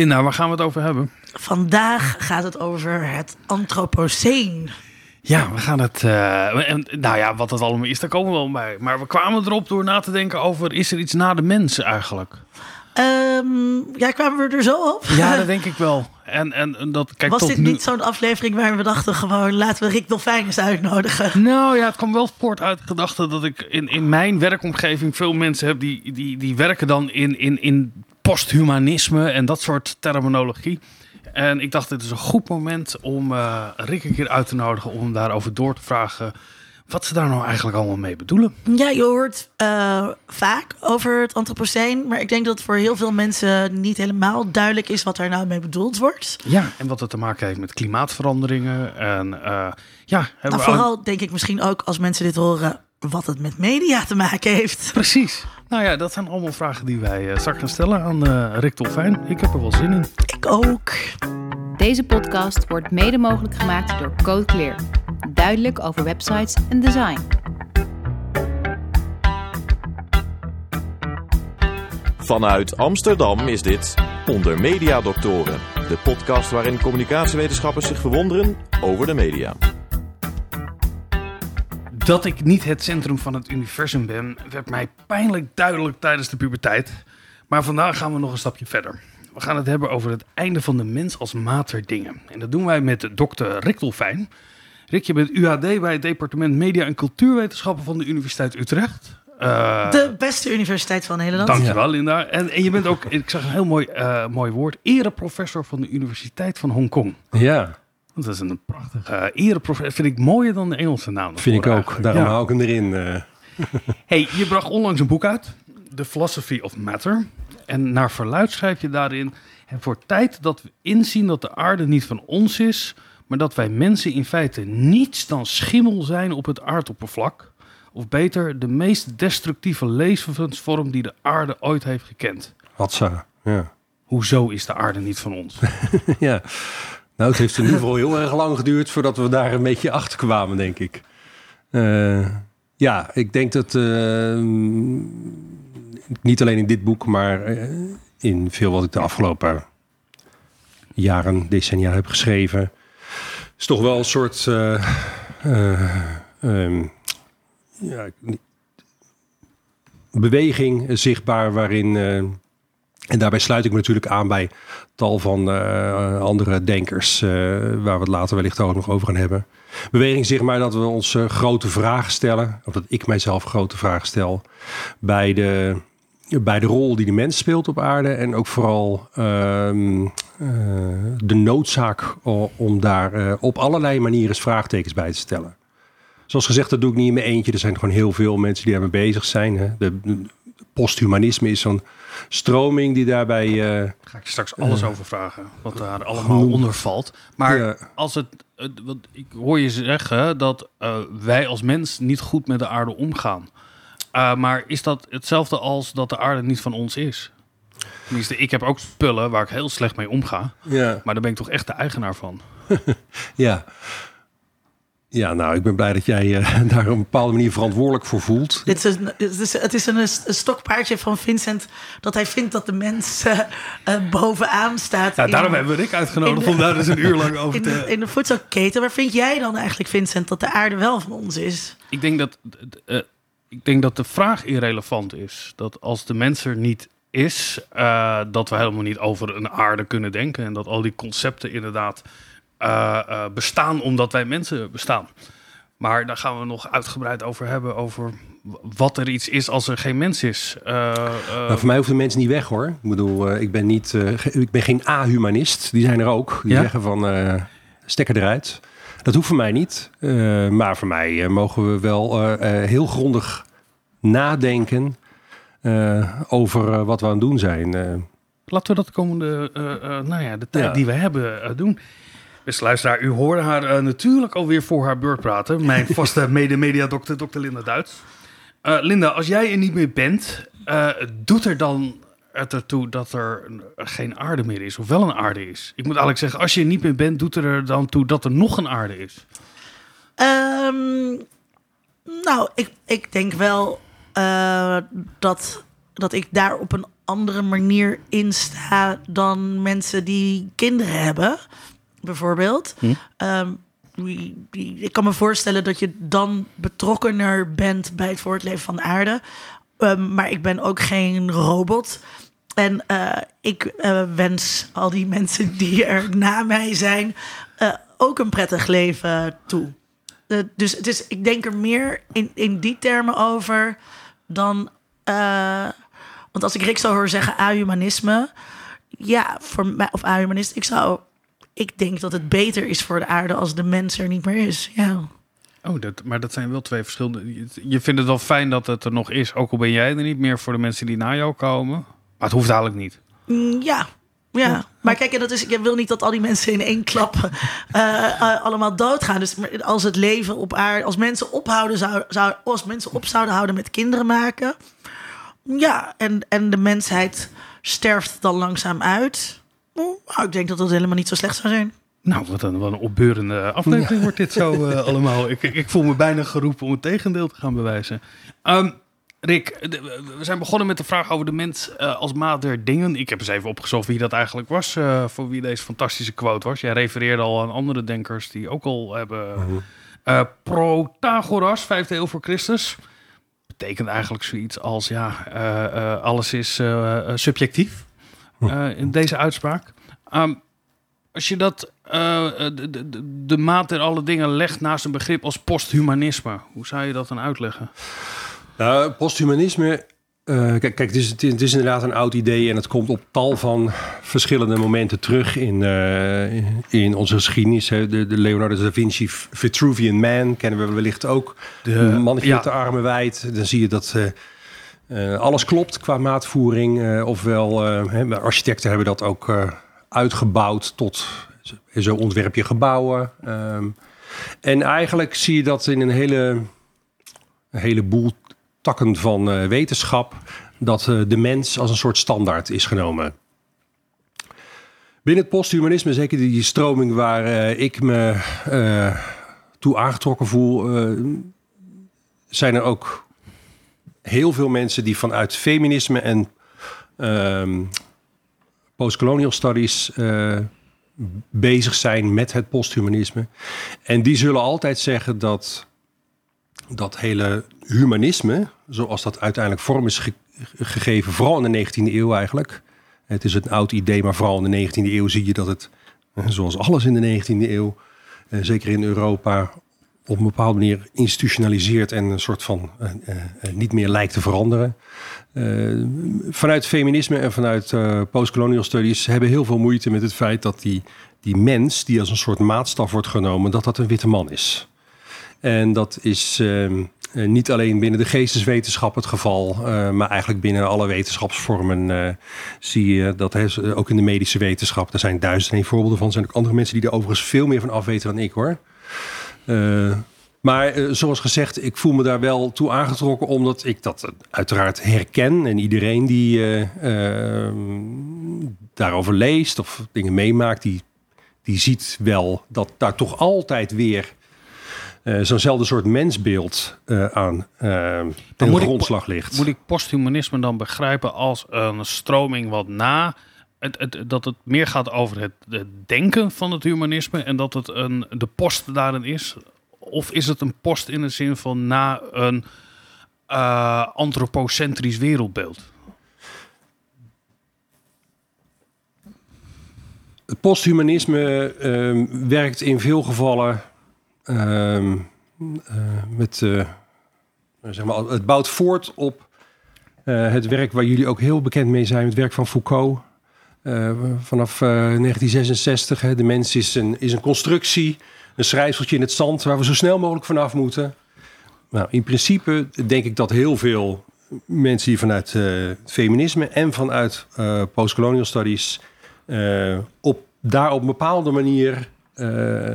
Linda, waar gaan we het over hebben? Vandaag gaat het over het Anthropoceen. Ja, we gaan het. eh, en, nou ja, wat het allemaal is, daar komen we wel bij. Maar we kwamen erop door na te denken over: is er iets na de mens eigenlijk? Ehm, ja, kwamen we er zo op? Ja, dat denk ik wel. En, en, en dat, kijk, Was tot dit nu... niet zo'n aflevering waar we dachten gewoon laten we Rick eens uitnodigen? Nou ja, het kwam wel voort uit de gedachte dat ik in, in mijn werkomgeving veel mensen heb die, die, die werken dan in, in, in posthumanisme en dat soort terminologie. En ik dacht, dit is een goed moment om eh, Rick een keer uit te nodigen om daarover door te vragen wat ze daar nou eigenlijk allemaal mee bedoelen. Ja, je hoort eh, vaak over het Anthropoceen, maar ik denk dat voor heel veel mensen niet helemaal duidelijk is wat daar nou mee bedoeld wordt. Ja, en wat het te maken heeft met klimaatveranderingen. En eh, ja, Nou, vooral denk ik misschien ook als mensen dit horen, wat het met media te maken heeft. Precies. Nou ja, dat zijn allemaal vragen die wij eh, straks gaan stellen aan eh, Rick Dolfijn. Ik heb er wel zin in. Ik ook. Deze podcast wordt mede mogelijk gemaakt door Code Clear. Duidelijk over websites en design. Vanuit Amsterdam is dit Onder Media Doctoren, de podcast waarin communicatiewetenschappers zich verwonderen over de media. Dat ik niet het centrum van het universum ben, werd mij pijnlijk duidelijk tijdens de puberteit. Maar vandaag gaan we nog een stapje verder. We gaan het hebben over het einde van de mens als mater dingen. En dat doen wij met dokter Rick Dolfijn. Rick, je bent UHD bij het departement Media en Cultuurwetenschappen van de Universiteit Utrecht. Eh, De beste universiteit van Nederland. Dankjewel, Linda. En, en je bent ook, ik zag een heel mooi, eh, mooi woord, ereprofessor van de Universiteit van Hongkong. Ja, Dat is een prachtige uh, ereprofessor. Vind ik mooier dan de Engelse naam. vind ik ook. eigenlijk. Daarom Ja. hou ik hem erin. eh. Hey, je bracht onlangs een boek uit, The Philosophy of Matter. En naar verluid schrijf je daarin... Het wordt tijd dat we inzien dat de aarde niet van ons is... maar dat wij mensen in feite niets dan schimmel zijn op het aardoppervlak. Of beter, de meest destructieve levensvorm die de aarde ooit heeft gekend. Hatsa. Ja. Hoezo is de aarde niet van ons? ja. Nou, het heeft in ieder geval heel erg lang geduurd voordat we daar een beetje achter kwamen, denk ik. Eh, ja, ik denk dat eh, niet alleen in dit boek, maar eh, in veel wat ik de afgelopen jaren, decennia heb geschreven, is toch wel een soort eh, eh, ehm, ja, beweging zichtbaar waarin. En daarbij sluit ik me natuurlijk aan bij tal van eh, andere denkers, eh, waar we het later wellicht ook nog over gaan hebben. Beweging zeg maar dat we ons eh, grote vragen stellen, of dat ik mijzelf grote vragen stel, bij de, bij de rol die de mens speelt op aarde. En ook vooral ehm, eh, de noodzaak om daar op allerlei manieren vraagtekens bij te stellen. Zoals gezegd, dat doe ik niet in mijn eentje. Er zijn gewoon heel veel mensen die daarmee bezig zijn. Hè. De posthumanisme is zo'n stroming die daarbij... eh, ga ik je straks alles over vragen. Wat daar allemaal onder valt. Maar Ja. als het, want ik hoor je zeggen dat eh, wij als mens niet goed met de aarde omgaan. Uh, maar is dat hetzelfde als dat de aarde niet van ons is? Tenminste, ik heb ook spullen waar ik heel slecht mee omga. ja. Maar daar ben ik toch echt de eigenaar van. Ja. Ja, nou, ik ben blij dat jij eh, daar op een bepaalde manier verantwoordelijk voor voelt. Dit is, een- het is, het is een, een stokpaardje van Vincent dat hij vindt dat de mens eh, eh, bovenaan staat. Ja, in- daarom hebben we Rick uitgenodigd om daar eens een uur lang over in de, te... in de voedselketen. Waar vind jij dan eigenlijk, Vincent, dat de aarde wel van ons is? Ik denk dat, eh, ik denk dat de vraag irrelevant is. Dat als de mens er niet is, eh, dat we helemaal niet over een aarde kunnen denken. En dat al die concepten inderdaad eh, eh, bestaan omdat wij mensen bestaan. Maar daar gaan we nog uitgebreid over hebben. Over wat er iets is als er geen mens is. Nou, voor mij hoeft de mens niet weg hoor. Ik bedoel, ik ben, niet, ik ben geen ahumanist. Die zijn er ook. Die Ja? zeggen van eh, stekker eruit. Dat hoeft voor mij niet. Maar voor mij mogen we wel heel grondig nadenken over wat we aan het doen zijn. Laten we dat de komende, nou ja, de tijd Ja. die we hebben doen. Beste luisteraar, u hoorde haar eh, natuurlijk alweer voor haar beurt praten. Mijn vaste mede-media-dokter, dokter Linda Duits. Eh, Linda, als jij er niet meer bent, eh, doet er dan het ertoe dat er geen aarde meer is, of wel een aarde is? Ik moet eigenlijk zeggen, als je er niet meer bent, doet er er dan toe dat er nog een aarde is? Ehm, nou, ik, ik denk wel eh, dat, dat ik daar op een andere manier in sta dan mensen die kinderen hebben, bijvoorbeeld. Hm. Ehm, ik kan me voorstellen dat je dan betrokkener bent bij het voortleven van de aarde. Ehm, maar ik ben ook geen robot. En eh, ik eh, wens al die mensen die er na mij zijn eh, ook een prettig leven toe. Dus het is, ik denk er meer in, in die termen over dan. want als ik Rick zou horen zeggen ahumanisme. Ja, voor mij, of ahumanist. Ik zou. Ik denk dat het beter is voor de aarde als de mens er niet meer is. Ja. Oh, dat, maar dat zijn wel twee verschillende. je- Je vindt het wel fijn dat het er nog is, ook al ben jij er niet meer voor de mensen die na jou komen. Maar het hoeft eigenlijk niet. Mm, Ja. Ja, maar kijk, dat is, ik wil niet dat al die mensen in één klap eh, eh, allemaal doodgaan. Dus als het leven op aarde, als mensen ophouden zou, zou, als mensen op zouden houden met kinderen maken, ja, en, en de mensheid sterft dan langzaam uit. Nou, ik denk dat dat helemaal niet zo slecht zou zijn. Nou, wat een, wat een opbeurende aflevering wordt dit zo eh, allemaal. Ik, ik, voel me bijna geroepen om het tegendeel te gaan bewijzen. Ehm, Rick, we zijn begonnen met de vraag over de mens eh, als maat der dingen. Ik heb eens even opgezocht wie dat eigenlijk was, eh, voor wie deze fantastische quote was. Jij refereerde al aan andere denkers die ook al hebben... eh, Protagoras, vijfde eeuw voor Christus. Betekent eigenlijk zoiets als, ja, eh, eh, alles is subjectief eh, in deze uitspraak. Ehm, als je dat eh, de, de, de- maat der alle dingen legt naast een begrip als posthumanisme, hoe zou je dat dan uitleggen? Nou, posthumanisme. eh, kijk, kijk het, is, het, is, inderdaad een oud idee en het komt op tal van verschillende momenten terug in, in onze geschiedenis. Hè. De, de Leonardo da Vinci Vitruvian Man kennen we wellicht ook. De, ja. met de armen wijd. Dan zie je dat alles klopt qua maatvoering. eh, ofwel, eh, architecten hebben dat ook eh, uitgebouwd tot zo ontwerp je gebouwen. Ehm, en eigenlijk zie je dat in een hele een heleboel takken van eh, wetenschap dat eh, de mens als een soort standaard is genomen. Binnen het posthumanisme, zeker die stroming waar eh, ik me eh, toe aangetrokken voel, eh, zijn er ook heel veel mensen die vanuit feminisme en ehm, postcolonial studies eh, bezig zijn met het posthumanisme. En die zullen altijd zeggen dat dat hele humanisme, zoals dat uiteindelijk vorm is ge- gegeven, vooral in de 19e eeuw eigenlijk. Het is een oud idee, maar vooral in de 19e eeuw zie je dat het, eh, zoals alles in de 19e eeuw, eh, zeker in Europa, op een bepaalde manier institutionaliseert en een soort van eh, eh, eh, niet meer lijkt te veranderen. Vanuit feminisme en vanuit postcolonial studies hebben heel veel moeite met het feit dat die, die mens, die als een soort maatstaf wordt genomen, dat dat een witte man is. En dat is ehm, eh, niet alleen binnen de geesteswetenschap het geval, maar eigenlijk binnen alle wetenschapsvormen zie je dat ook in de medische wetenschap. Er zijn duizenden voorbeelden van. Er zijn ook andere mensen die er overigens veel meer van af weten dan ik hoor. Eh, maar eh, zoals gezegd, ik voel me daar wel toe aangetrokken, omdat ik dat eh, uiteraard herken. En iedereen die eh, ehm, daarover leest of dingen meemaakt, die, die ziet wel dat daar toch altijd weer zo'nzelfde soort mensbeeld aan eh moet ik- grondslag ligt. Moet ik posthumanisme dan begrijpen als een stroming wat na... Dat het meer gaat over het, denken van het humanisme en dat het een, de post daarin is? Of is het een post in de zin van na een eh, antropocentrisch wereldbeeld? Het posthumanisme ehm, werkt in veel gevallen ehm, eh, met, eh, zeg maar, het bouwt voort op het werk waar jullie ook heel bekend mee zijn, het werk van Foucault. Eh, vanaf eh, 1966, hè, de mens is een, is een constructie, een schrijfseltje in het zand waar we zo snel mogelijk vanaf moeten. Nou, in principe denk ik dat heel veel mensen die vanuit eh, feminisme en vanuit eh, postcolonial studies eh, op, daar op een bepaalde manier eh,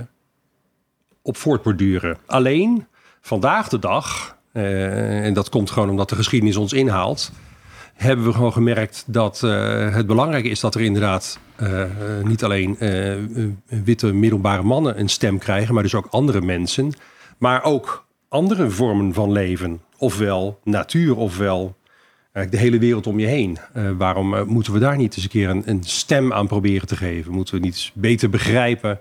op voortborduren. Alleen vandaag de dag, eh, en dat komt gewoon omdat de geschiedenis ons inhaalt, hebben we gewoon gemerkt dat eh, het belangrijk is dat er inderdaad eh, eh, niet alleen witte middelbare mannen een stem krijgen, maar dus ook andere mensen, maar ook andere vormen van leven, ofwel natuur, ofwel eigenlijk de hele wereld om je heen. Eh, waarom moeten we daar niet eens een keer een, een stem aan proberen te geven? Moeten we niet eens beter begrijpen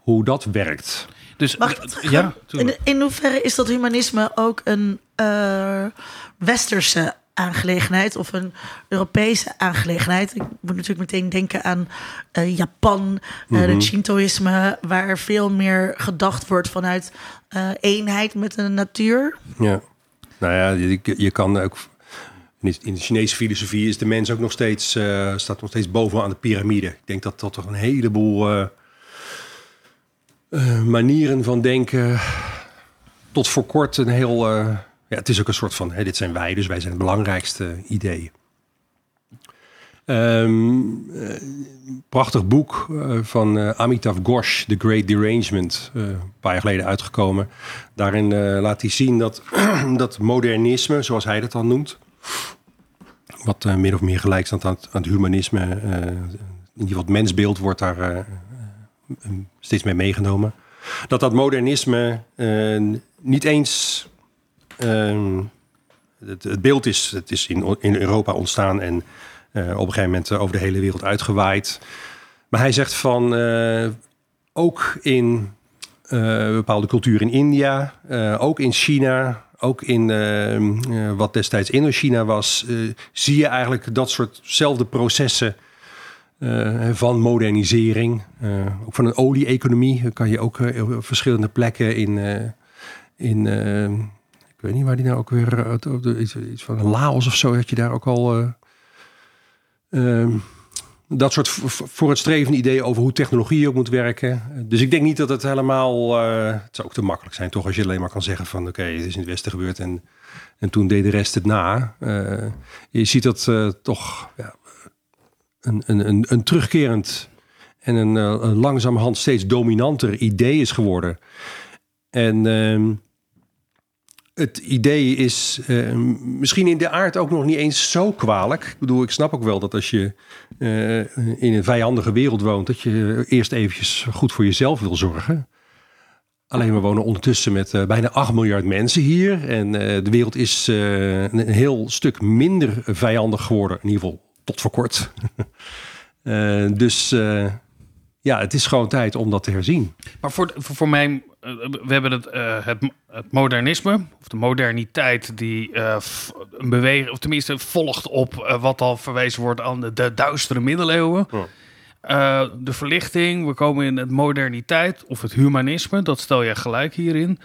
hoe dat werkt? Dus Mag ik ja, in, in hoeverre is dat humanisme ook een eh, westerse aangelegenheid of een Europese aangelegenheid? Ik moet natuurlijk meteen denken aan eh, Japan, eh het Shintoïsme, waar veel meer gedacht wordt vanuit eh, eenheid met de natuur. Ja. Nou ja, je, je kan ook. In de- in de Chinese filosofie is de mens ook nog steeds, staat nog steeds bovenaan de piramide. Ik denk dat dat toch een heleboel manieren van denken. Tot voor kort een heel. Ja, het is ook een soort van: dit zijn wij, dus wij zijn het belangrijkste idee. Ehm, eh, prachtig boek eh, van eh, Amitav Ghosh, The Great Derangement, een paar jaar geleden uitgekomen. Daarin laat hij zien dat, dat modernisme, zoals hij dat dan noemt, wat min of meer gelijk staat aan het, aan het humanisme, in ieder geval het mensbeeld wordt daar steeds mee meegenomen. Dat dat modernisme niet eens ehm, het, het beeld is, het is in, in Europa ontstaan en eh, op een gegeven moment eh, over de hele wereld uitgewaaid. Maar hij zegt van eh, ook in bepaalde culturen in India, ook in China, ook in eh, eh, wat destijds Indochina was, eh, zie je eigenlijk dat soortzelfde processen van modernisering. ook van een olie-economie kan je ook verschillende plekken in, in eh, ik weet niet waar die nou ook weer, het- het- iets, iets van Laos of zo, had je daar ook al. eh, ehm, dat soort v- v- vooruitstrevende ideeën over hoe technologie ook moet werken. Dus ik denk niet dat het helemaal. eh, het zou ook te makkelijk zijn, toch? Als je alleen maar kan zeggen: van oké, het is in het Westen gebeurd en, en toen deed de rest het na. Je ziet dat eh, toch ja, een, een, een, een terugkerend en een, een langzamerhand steeds dominanter idee is geworden. En ehm, het idee is eh, misschien in de aard ook nog niet eens zo kwalijk. Ik bedoel, ik snap ook wel dat als je eh, in een vijandige wereld woont, dat je eerst eventjes goed voor jezelf wil zorgen. Alleen we wonen ondertussen met eh, bijna 8 miljard mensen hier. En de wereld is een heel stuk minder vijandig geworden. In ieder geval tot voor kort. Dus ja, het is gewoon tijd om dat te herzien. Maar voor, voor, voor mij, eh, we hebben het, eh, het, het modernisme, of de moderniteit, die eh, f- een beweging, of tenminste volgt op wat al verwezen wordt aan de, de duistere middeleeuwen. Ja. Eh, de verlichting, we komen in het moderniteit of het humanisme, dat stel je gelijk hierin.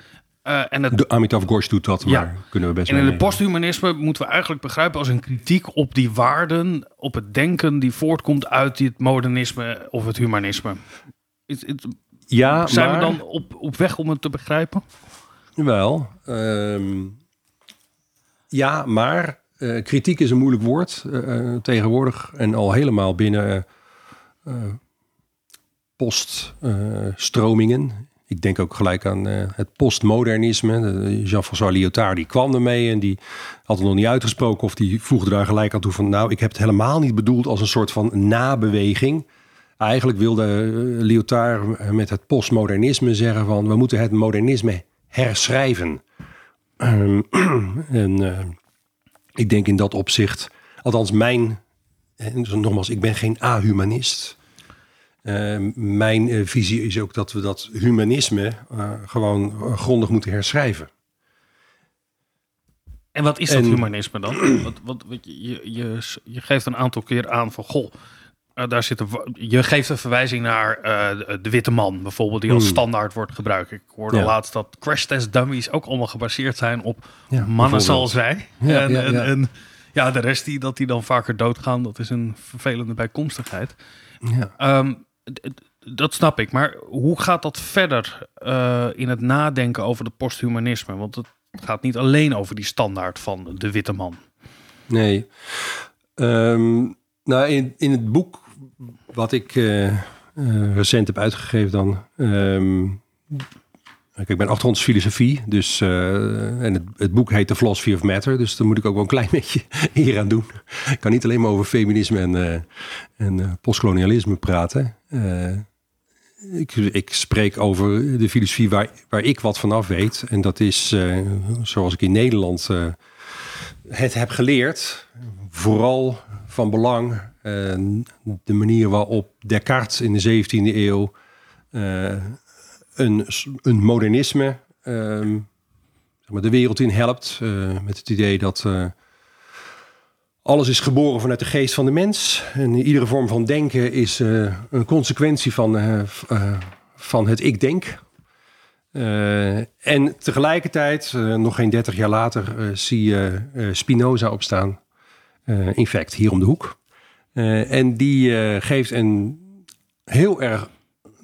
Eh, en het De Amitav Ghosh doet dat, Ja. maar kunnen we best En in het posthumanisme moeten we eigenlijk begrijpen als een kritiek op die waarden, op het denken die voortkomt uit het modernisme of het humanisme. Is- is- Ja, zijn maar... we dan op, op weg om het te begrijpen? Wel. ehm, ja, maar eh, kritiek is een moeilijk woord eh, tegenwoordig. En al helemaal binnen poststromingen. Ik denk ook gelijk aan eh, het postmodernisme. De- Jean-François Lyotard die kwam ermee en die had het nog niet uitgesproken. Of die voegde daar gelijk aan toe van... nou, ik heb het helemaal niet bedoeld als een soort van nabeweging. Eigenlijk wilde eh, Lyotard met het postmodernisme zeggen van... we moeten het modernisme herschrijven. Ehm, en eh, ik denk in dat opzicht, althans mijn, en dus nogmaals, ik ben geen ahumanist. Eh, mijn eh, visie is ook dat we dat humanisme eh, gewoon grondig moeten herschrijven. En wat is dat En- humanisme dan? wat, wat, wat, je, je, je, geeft een aantal keer aan van, goh, daar zit een, je geeft een verwijzing naar de, witte man bijvoorbeeld, die als Hmm. standaard wordt gebruikt. Ik hoorde Ja. laatst dat crash test dummies ook allemaal gebaseerd zijn op Ja, mannen zoals wij. Ja, en, ja, en, ja. en ja, de rest die, dat die dan vaker doodgaan, dat is een vervelende bijkomstigheid. Ja. Ehm, dat snap ik, maar hoe gaat dat verder eh, in het nadenken over het posthumanisme? Want het gaat niet alleen over die standaard van de witte man. Nee. Ehm, nou, in, in het boek wat ik eh, eh, recent heb uitgegeven dan... ehm, ik ben achtergronds filosofie, dus, eh, en het, het boek heet The Philosophy of Matter, dus daar moet ik ook wel een klein beetje eer aan doen. Ik kan niet alleen maar over feminisme en, eh, en eh, postkolonialisme praten. Ik, ik spreek over de filosofie waar, waar ik wat van af weet. En dat is, zoals ik in Nederland... het heb geleerd, vooral van belang, de manier waarop Descartes in de 17e eeuw een, een modernisme ehm, zeg maar, de wereld in helpt. eh, met het idee dat eh, alles is geboren vanuit de geest van de mens. En iedere vorm van denken is eh, een consequentie van, van het ik denk. En tegelijkertijd, nog geen 30 jaar later, zie je Spinoza opstaan. In fact, hier om de hoek. En die geeft een heel erg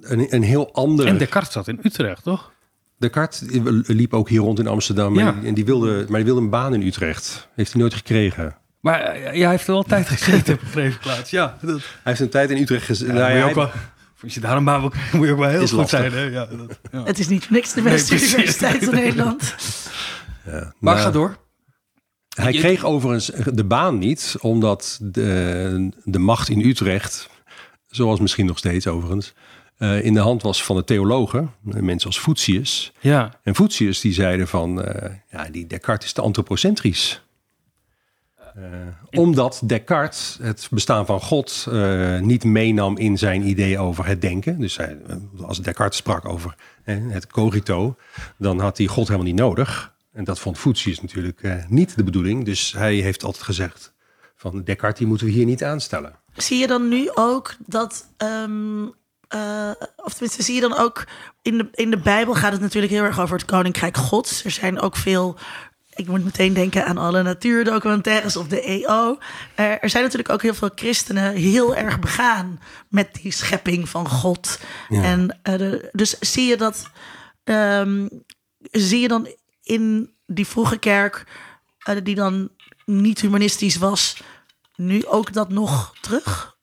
een, een heel andere. En Descartes zat in Utrecht, toch? Descartes liep ook hier rond in Amsterdam. Ja. En, en die wilde, maar die wilde een baan in Utrecht. Heeft hij nooit gekregen. Maar jij heeft er wel tijd gezeten, ik begrepen, Klaas. Ja, dat, Hij heeft een tijd in Utrecht gezeten. ja, nou, moet je ja, ook wel, als je daar een baan wil krijgen, moet je ook wel heel Is goed lastig. zijn. Hè? Ja, dat, ja. Het is niet voor niks de beste Nee, universiteit in Nederland. ja, Maar nou, ga door. Hij Je- kreeg overigens de baan niet, omdat de, de macht in Utrecht, zoals misschien nog steeds overigens, eh, in de hand was van de theologen, eh, mensen als Voetius. Ja, En Voetius die zeiden van, eh, ja, die Descartes is te antropocentrisch. Eh, omdat Descartes het bestaan van God eh, niet meenam in zijn idee over het denken. Dus hij, als Descartes sprak over het cogito, dan had hij God helemaal niet nodig. En dat vond Voetius natuurlijk eh, niet de bedoeling. Dus hij heeft altijd gezegd van Descartes die moeten we hier niet aanstellen. Zie je dan nu ook dat. ehm, eh, of tenminste, zie je dan ook. In de, in de Bijbel gaat het natuurlijk heel erg over het koninkrijk Gods. Er zijn ook veel. Ik moet meteen denken aan alle natuurdocumentaires of de EO. Er, zijn natuurlijk ook heel veel christenen heel erg begaan met die schepping van God. Ja. En eh, de- dus zie je dat. ehm, zie je dan in die vroege kerk, eh, die dan niet humanistisch was, nu ook dat nog terug?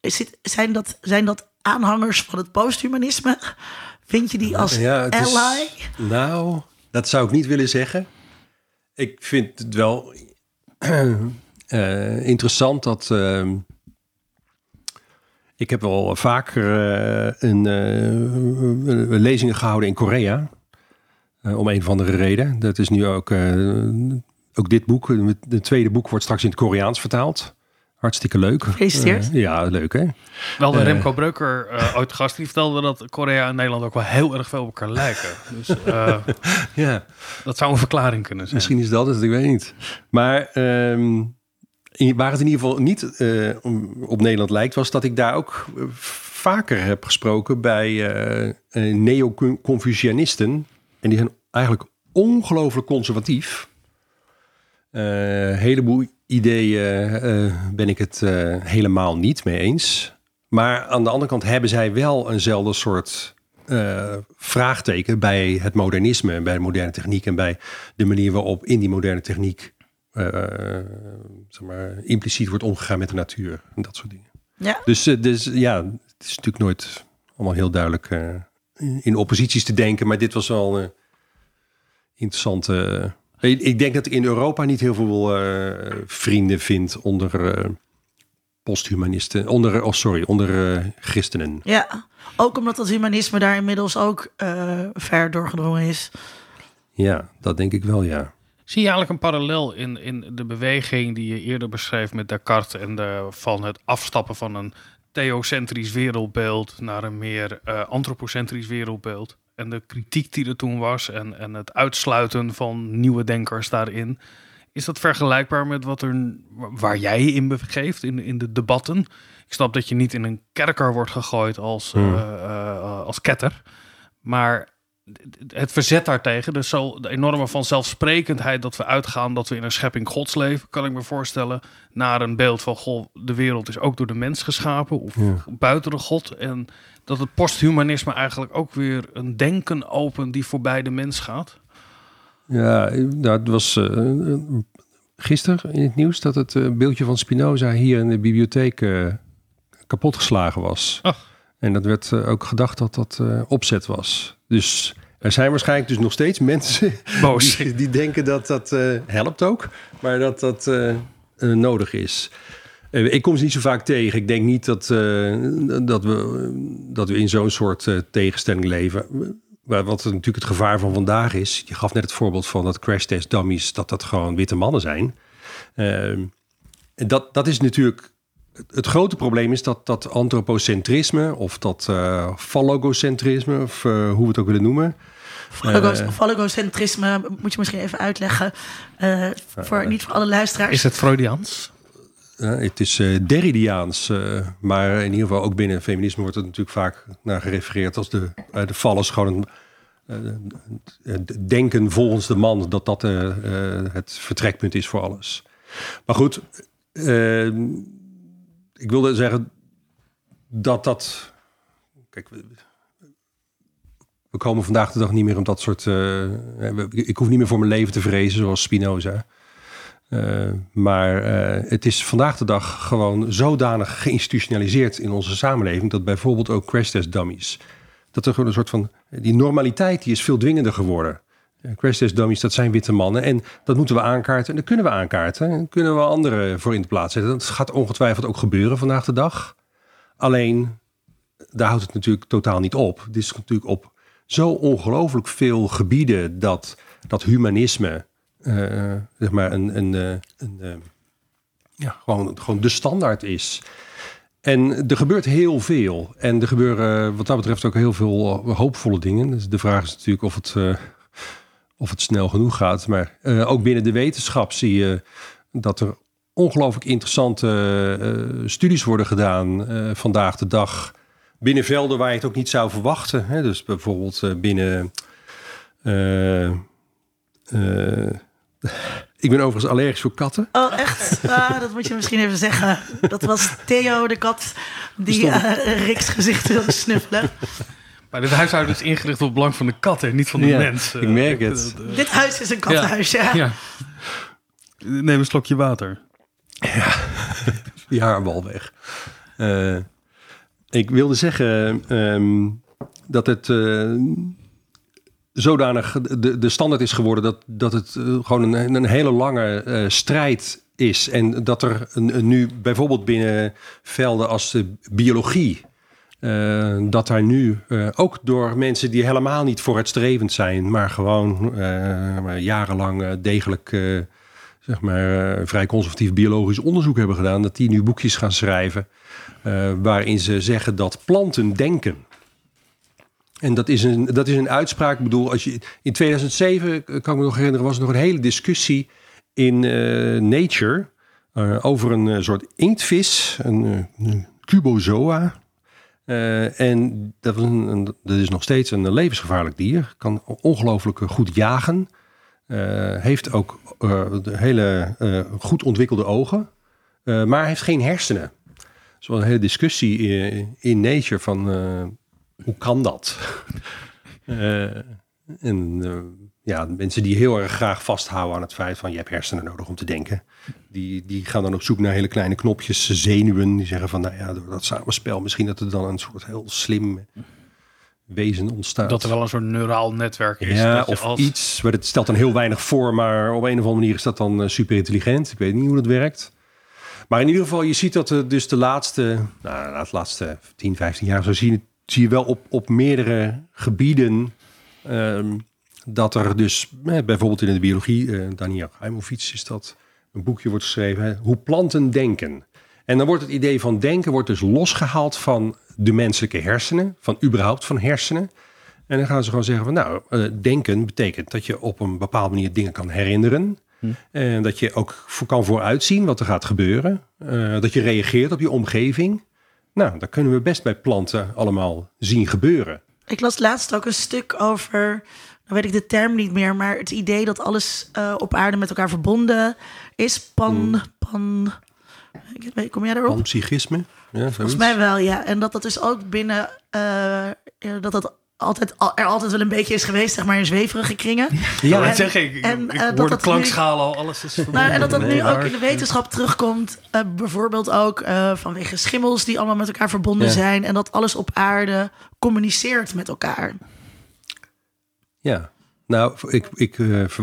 Is het, zijn, dat, zijn dat aanhangers van het posthumanisme? Vind je die als is- ally? nou, dat zou ik niet willen zeggen. Ik vind het wel eh, interessant dat. ehm, ik heb wel vaker eh, een, eh, lezingen gehouden in Korea. om een of andere reden. Dat is nu ook. ook dit boek, het tweede boek, wordt straks in het Koreaans vertaald. Hartstikke leuk. Gefeliciteerd. Eh, ja, leuk hè? wel de Eh. Remco Breuker uh, ooit gast, die vertelde dat Korea en Nederland ook wel heel erg veel op elkaar lijken. Dus eh, Ja. dat zou een verklaring kunnen zijn. Misschien is dat het, ik weet niet. Maar ehm, in- waar het in ieder geval niet eh, om- op Nederland lijkt, was dat ik daar ook eh, vaker heb gesproken bij eh, eh, neo-Confucianisten. En die zijn eigenlijk ongelooflijk conservatief. Een heleboel ideeën eh, ben ik het eh, helemaal niet mee eens. Maar aan de andere kant hebben zij wel eenzelfde soort eh, vraagteken bij het modernisme, en bij de moderne techniek en bij de manier waarop in die moderne techniek eh, zeg maar, impliciet wordt omgegaan met de natuur en dat soort dingen. Ja. Dus, eh, dus ja, het is natuurlijk nooit allemaal heel duidelijk eh, in opposities te denken, maar dit was wel een interessante. Ik, ik denk dat ik in Europa niet heel veel eh, vrienden vind onder eh, posthumanisten, onder, oh sorry, onder eh, christenen. Ja, ook omdat dat humanisme daar inmiddels ook eh, ver doorgedrongen is. Ja, dat denk ik wel, ja. Zie je eigenlijk een parallel in, in de beweging die je eerder beschreef met Descartes en de, van het afstappen van een theocentrisch wereldbeeld naar een meer eh, antropocentrisch wereldbeeld? En de kritiek die er toen was en, en het uitsluiten van nieuwe denkers daarin. Is dat vergelijkbaar met wat er, waar jij in begeeft, in, in de debatten? Ik snap dat je niet in een kerker wordt gegooid als, Hmm. eh, eh, als ketter. Maar het verzet daartegen, dus zo de enorme vanzelfsprekendheid dat we uitgaan dat we in een schepping gods leven, kan ik me voorstellen, naar een beeld van goh, de wereld is ook door de mens geschapen of Ja. buiten de god. En dat het posthumanisme eigenlijk ook weer een denken opent die voorbij de mens gaat. Ja, dat was eh, gisteren in het nieuws dat het eh, beeldje van Spinoza hier in de bibliotheek eh, kapotgeslagen was. Ach. En dat werd ook gedacht dat dat opzet was. Dus er zijn waarschijnlijk dus nog steeds mensen Boos. die, die denken dat dat eh, helpt ook, maar dat dat eh, eh, nodig is. Ik kom ze niet zo vaak tegen. Ik denk niet dat, dat, we, dat we in zo'n soort tegenstelling leven. Maar wat natuurlijk het gevaar van vandaag is. Je gaf net het voorbeeld van dat crash test dummies, dat dat gewoon witte mannen zijn. Ehm, en dat, dat is natuurlijk. Het grote probleem is dat dat antropocentrisme of dat uh, phallogocentrisme, of uh, hoe we het ook willen noemen. Phallogocentrisme moet je misschien even uitleggen. Uh, voor, niet voor alle luisteraars. Is het Freudiaans? het is uh, Derridiaans, uh, maar in ieder geval ook binnen feminisme wordt het natuurlijk vaak naar gerefereerd als de, uh, de vallers gewoon een, denken volgens de man dat dat het vertrekpunt is voor alles. Maar goed, ik wilde zeggen dat dat. Kijk, we, komen vandaag de dag niet meer om dat soort. ik hoef niet meer voor mijn leven te vrezen, zoals Spinoza. Uh, maar uh, het is vandaag de dag gewoon zodanig geïnstitutionaliseerd in onze samenleving dat bijvoorbeeld ook crash test dummies, dat er gewoon een soort van die normaliteit die is veel dwingender geworden. Crash test dat zijn witte mannen en dat moeten we aankaarten en dat kunnen we aankaarten en kunnen we anderen voor in de plaats zetten. Dat gaat ongetwijfeld ook gebeuren vandaag de dag. Alleen daar houdt het natuurlijk totaal niet op. Het is natuurlijk op zo ongelooflijk veel gebieden dat dat humanisme uh, zeg maar een, een, eh, een, uh, ja, gewoon, gewoon de standaard is. En er gebeurt heel veel. En er gebeuren wat dat betreft ook heel veel hoopvolle dingen. Dus de vraag is natuurlijk of het, of het snel genoeg gaat. Maar ook binnen de wetenschap zie je dat er ongelooflijk interessante studies worden gedaan vandaag de dag. Binnen velden waar je het ook niet zou verwachten. Hè? Dus bijvoorbeeld binnen. Ik ben overigens allergisch voor katten. Oh, echt? Ah, dat moet je misschien even zeggen. Dat was Theo, de kat, die Riks gezicht wilde snuffelen. Maar dit huishouden is ingericht op het belang van de katten, niet van de ja, mens. Ik merk het. Uh, dit huis is een kattenhuis, ja. ja. Neem een slokje water. Ja, die haarbal weg. Uh, ik wilde zeggen um, dat het zodanig de, de standaard is geworden dat, dat het uh, gewoon een, een hele lange uh, strijd is. En dat er een, een nu bijvoorbeeld binnen velden als de biologie. Uh, dat daar nu ook door mensen die helemaal niet vooruitstrevend zijn, maar gewoon jarenlang degelijk zeg maar, vrij conservatief biologisch onderzoek hebben gedaan, dat die nu boekjes gaan schrijven waarin ze zeggen dat planten denken. En dat is, een, dat is een uitspraak. Ik bedoel, als je, in 2007, kan ik me nog herinneren, was er nog een hele discussie in Nature over een soort inktvis, een, een cubozoa. en dat, een, dat is nog steeds een levensgevaarlijk dier. Kan ongelooflijk goed jagen. heeft ook hele goed ontwikkelde ogen. maar heeft geen hersenen. Was een hele discussie in, in Nature van hoe kan dat? en ja, mensen die heel erg graag vasthouden aan het feit van je hebt hersenen nodig om te denken. Die, die gaan dan op zoek naar hele kleine knopjes, zenuwen. Die zeggen van nou ja, door dat samenspel misschien dat er dan een soort heel slim wezen ontstaat. Dat er wel een soort neuraal netwerk is. Ja, of als... iets. Maar het stelt dan heel weinig voor, maar op een of andere manier is dat dan uh, super intelligent. Ik weet niet hoe dat werkt. Maar in ieder geval, je ziet dat er dus de laatste, nou, de laatste 10, 15 jaar zo zien zie je wel op, op meerdere gebieden um, dat er dus, eh, bijvoorbeeld in de biologie, uh, Daniel Heimovic is dat, een boekje wordt geschreven, hè, hoe planten denken. En dan wordt het idee van denken wordt dus losgehaald van de menselijke hersenen, van überhaupt van hersenen. En dan gaan ze gewoon zeggen van nou, uh, denken betekent dat je op een bepaalde manier dingen kan herinneren. Hm. En dat je ook voor, kan vooruitzien wat er gaat gebeuren. Uh, dat je reageert op je omgeving. Nou, dat kunnen we best bij planten allemaal zien gebeuren. Ik las laatst ook een stuk over, dan weet ik de term niet meer, maar het idee dat alles uh, op aarde met elkaar verbonden is. Pan, hmm. pan, kom jij daarop? Panpsychisme? Ja, Volgens mij wel, ja. En dat dat dus ook binnen, uh, dat dat altijd, er altijd wel een beetje is geweest, zeg maar, in zweverige kringen. Ja, dat zeg ik. En, ik uh, hoor dat de klankschalen al, alles is nou, En dat dat nu ook in de wetenschap terugkomt. Uh, bijvoorbeeld ook uh, vanwege schimmels die allemaal met elkaar verbonden ja. zijn. En dat alles op aarde communiceert met elkaar. Ja, nou, ik, ik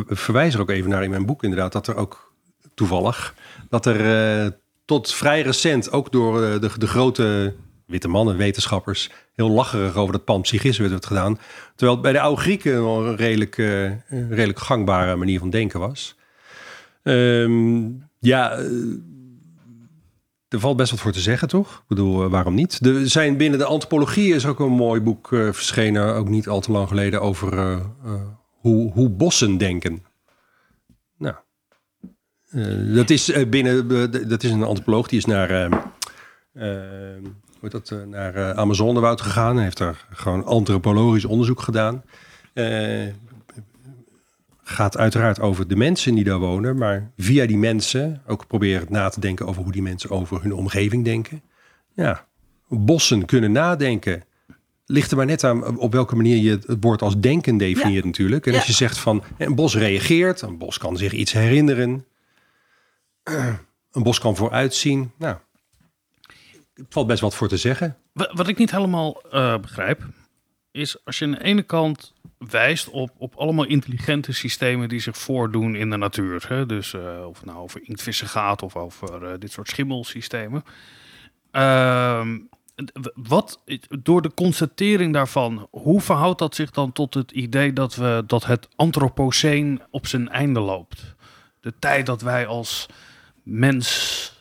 verwijs er ook even naar in mijn boek inderdaad... dat er ook toevallig, dat er tot vrij recent... ook door de, de grote witte mannen, wetenschappers, heel lacherig over dat panpsychisme werd gedaan. Terwijl het bij de oude Grieken een redelijk, uh, redelijk gangbare manier van denken was. Um, Ja, eh, er valt best wat voor te zeggen, toch? Ik bedoel, eh, waarom niet? Er zijn binnen de antropologie is ook een mooi boek eh, verschenen, ook niet al te lang geleden, over eh, hoe, hoe bossen denken. Nou, dat is binnen, dat is een antropoloog die is naar, hoe heet dat, naar Amazonewoud gegaan. Heeft daar gewoon antropologisch onderzoek gedaan. Gaat uiteraard over de mensen die daar wonen, maar via die mensen ook proberen na te denken over hoe die mensen over hun omgeving denken. Ja, bossen kunnen nadenken. Ligt er maar net aan op welke manier je het woord als denken definieert natuurlijk. En als je zegt van een bos reageert, een bos kan zich iets herinneren, een bos kan vooruitzien. Nou, het valt best wat voor te zeggen. Wa- Wat ik niet helemaal eh, begrijp, is als je aan de ene kant wijst op, op allemaal intelligente systemen die zich voordoen in de natuur. Hè? Dus eh, of het nou over inktvissen gaat of over eh, dit soort schimmelsystemen. Ehm, wat, door de constatering daarvan, hoe verhoudt dat zich dan tot het idee dat, we, dat het antropoceen op zijn einde loopt? De tijd dat wij als mens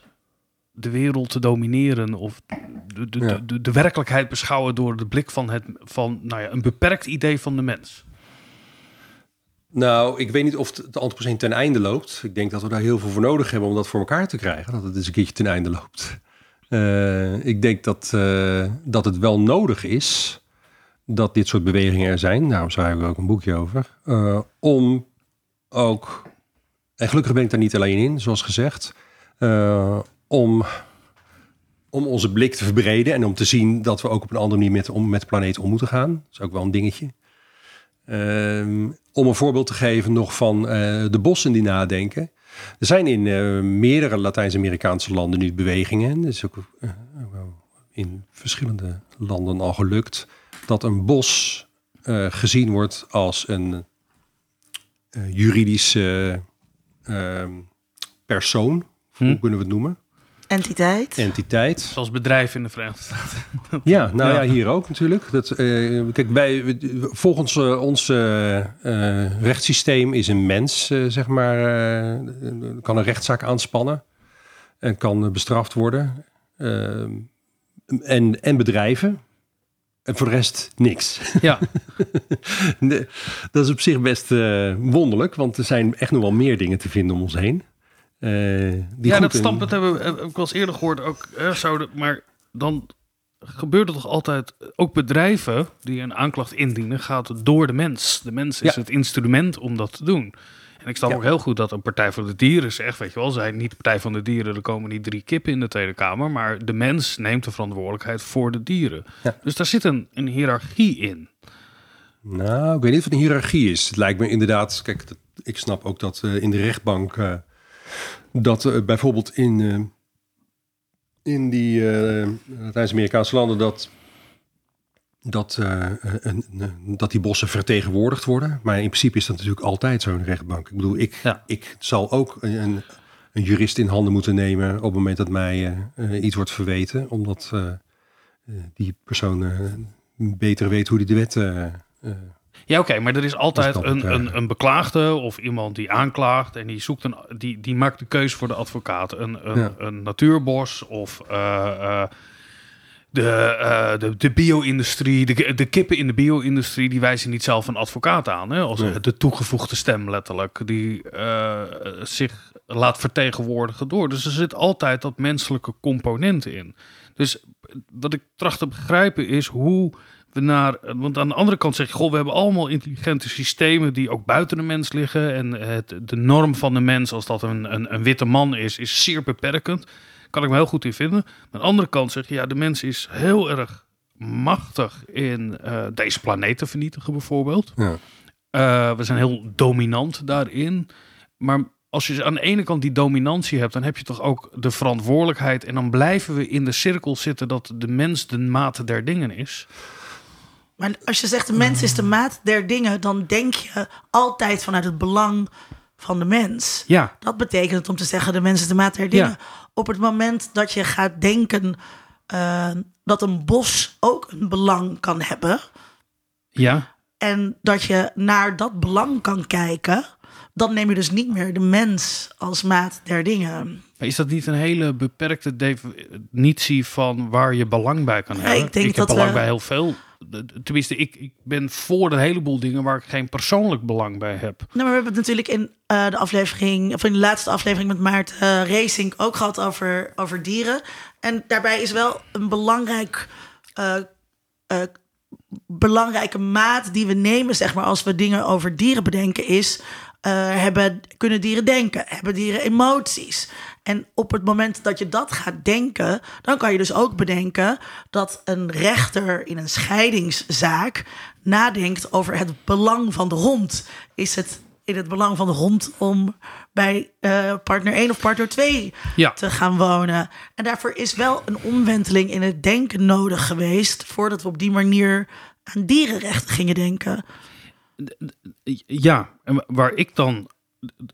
de wereld te domineren of de, de, Ja. de, werkelijkheid beschouwen door de blik van, het, van nou ja, een beperkt idee van de mens. Nou, ik weet niet of het antropoceen ten einde loopt. Ik denk dat we daar heel veel voor nodig hebben om dat voor elkaar te krijgen. Dat het eens een keertje ten einde loopt. Eh, ik denk dat, eh, dat het wel nodig is dat dit soort bewegingen er zijn. Daarom schrijven we ook een boekje over. eh, om ook, en gelukkig ben ik daar niet alleen in, zoals gezegd. Om, om onze blik te verbreden en om te zien dat we ook op een andere manier met, om, met de planeet om moeten gaan. Dat is ook wel een dingetje. Ehm, om een voorbeeld te geven nog van eh, de bossen die nadenken. Er zijn in eh, meerdere Latijns-Amerikaanse landen nu bewegingen. Dat is ook eh, in verschillende landen al gelukt. Dat een bos gezien wordt als een juridische ehm, persoon. Hoe Hm. kunnen we het noemen? Entiteit. Entiteit. Zoals bedrijf in de Verenigde Staten. Ja, nou ja, Ja. hier ook natuurlijk. Dat, eh, kijk, bij, volgens eh, ons eh, eh, rechtssysteem is een mens, zeg maar, eh, kan een rechtszaak aanspannen en kan bestraft worden. En, en bedrijven. En voor de rest niks. Ja, Nee, dat is op zich best eh, wonderlijk, want er zijn echt nog wel meer dingen te vinden om ons heen. Eh, die ja dat in- standpunt hebben we heb ik wel eens eerder gehoord. Ook, eh, zouden, maar dan gebeurt het toch altijd... Ook bedrijven die een aanklacht indienen, gaat het door de mens. De mens is Ja. het instrument om dat te doen. En ik snap Ja. ook heel goed dat een Partij voor de Dieren zegt... weet je wel, zijn niet Partij van de Dieren... er komen niet drie kippen in de Tweede Kamer... maar de mens neemt de verantwoordelijkheid voor de dieren. Ja. Dus daar zit een, een hiërarchie in. Nou, ik weet niet of het een hiërarchie is. Het lijkt me inderdaad, kijk, dat, ik snap ook dat eh, in de rechtbank, eh, dat eh, bijvoorbeeld in, eh, in die eh, Latijns-Amerikaanse landen, dat, dat, eh, een, dat die bossen vertegenwoordigd worden. Maar in principe is dat natuurlijk altijd zo in de rechtbank. Ik bedoel, ik, Ja. ik zal ook een, een, jurist in handen moeten nemen op het moment dat mij eh, eh, iets wordt verweten, omdat eh, eh, die persoon eh, beter weet hoe die de wet eh, eh, Ja, oké, maar er is altijd een, een, een beklaagde of iemand die aanklaagt en die zoekt een, die, die maakt de keuze voor de advocaat. Een, een, Ja. een natuurbos of eh, eh, de, eh, de, de bio-industrie, de, de kippen in de bio-industrie, die wijzen niet zelf een advocaat aan. Hè? Als Nee. de toegevoegde stem letterlijk, die zich laat vertegenwoordigen door. Dus er zit altijd dat menselijke component in. Dus wat ik tracht te begrijpen is hoe naar. Want aan de andere kant zeg je, goh, we hebben allemaal intelligente systemen die ook buiten de mens liggen. En het, de norm van de mens, als dat een, een, een witte man is, is zeer beperkend. Kan ik me heel goed in vinden. Maar aan de andere kant zeg je, ja, de mens is heel erg machtig in eh, deze planeet te vernietigen, bijvoorbeeld. Ja. Eh, we zijn heel dominant daarin. Maar als je aan de ene kant die dominantie hebt, dan heb je toch ook de verantwoordelijkheid. En dan blijven we in de cirkel zitten dat de mens de maat der dingen is. Maar als je zegt de mens is de maat der dingen, dan denk je altijd vanuit het belang van de mens. Ja, Dat betekent om te zeggen de mens is de maat der dingen. Ja. Op het moment dat je gaat denken eh, dat een bos ook een belang kan hebben. ja, En dat je naar dat belang kan kijken, dan neem je dus niet meer de mens als maat der dingen. Maar is dat niet een hele beperkte definitie van waar je belang bij kan hebben? ik denk heb dat belang we- bij heel veel. Tenminste, ik, ik ben voor een heleboel dingen waar ik geen persoonlijk belang bij heb. Nou, maar we hebben het natuurlijk in eh, de aflevering, of in de laatste aflevering met Maarten eh, Racing ook gehad over, over dieren. En daarbij is wel een belangrijk, eh, belangrijke maat die we nemen, zeg maar, als we dingen over dieren bedenken, is. Eh, hebben, kunnen dieren denken? Hebben dieren emoties? En op het moment dat je dat gaat denken, dan kan je dus ook bedenken dat een rechter in een scheidingszaak nadenkt over het belang van de hond. Is het in het belang van de hond om bij eh, partner 1 of partner 2 Ja. te gaan wonen? En daarvoor is wel een omwenteling in het denken nodig geweest voordat we op die manier aan dierenrechten gingen denken. Ja, en waar ik dan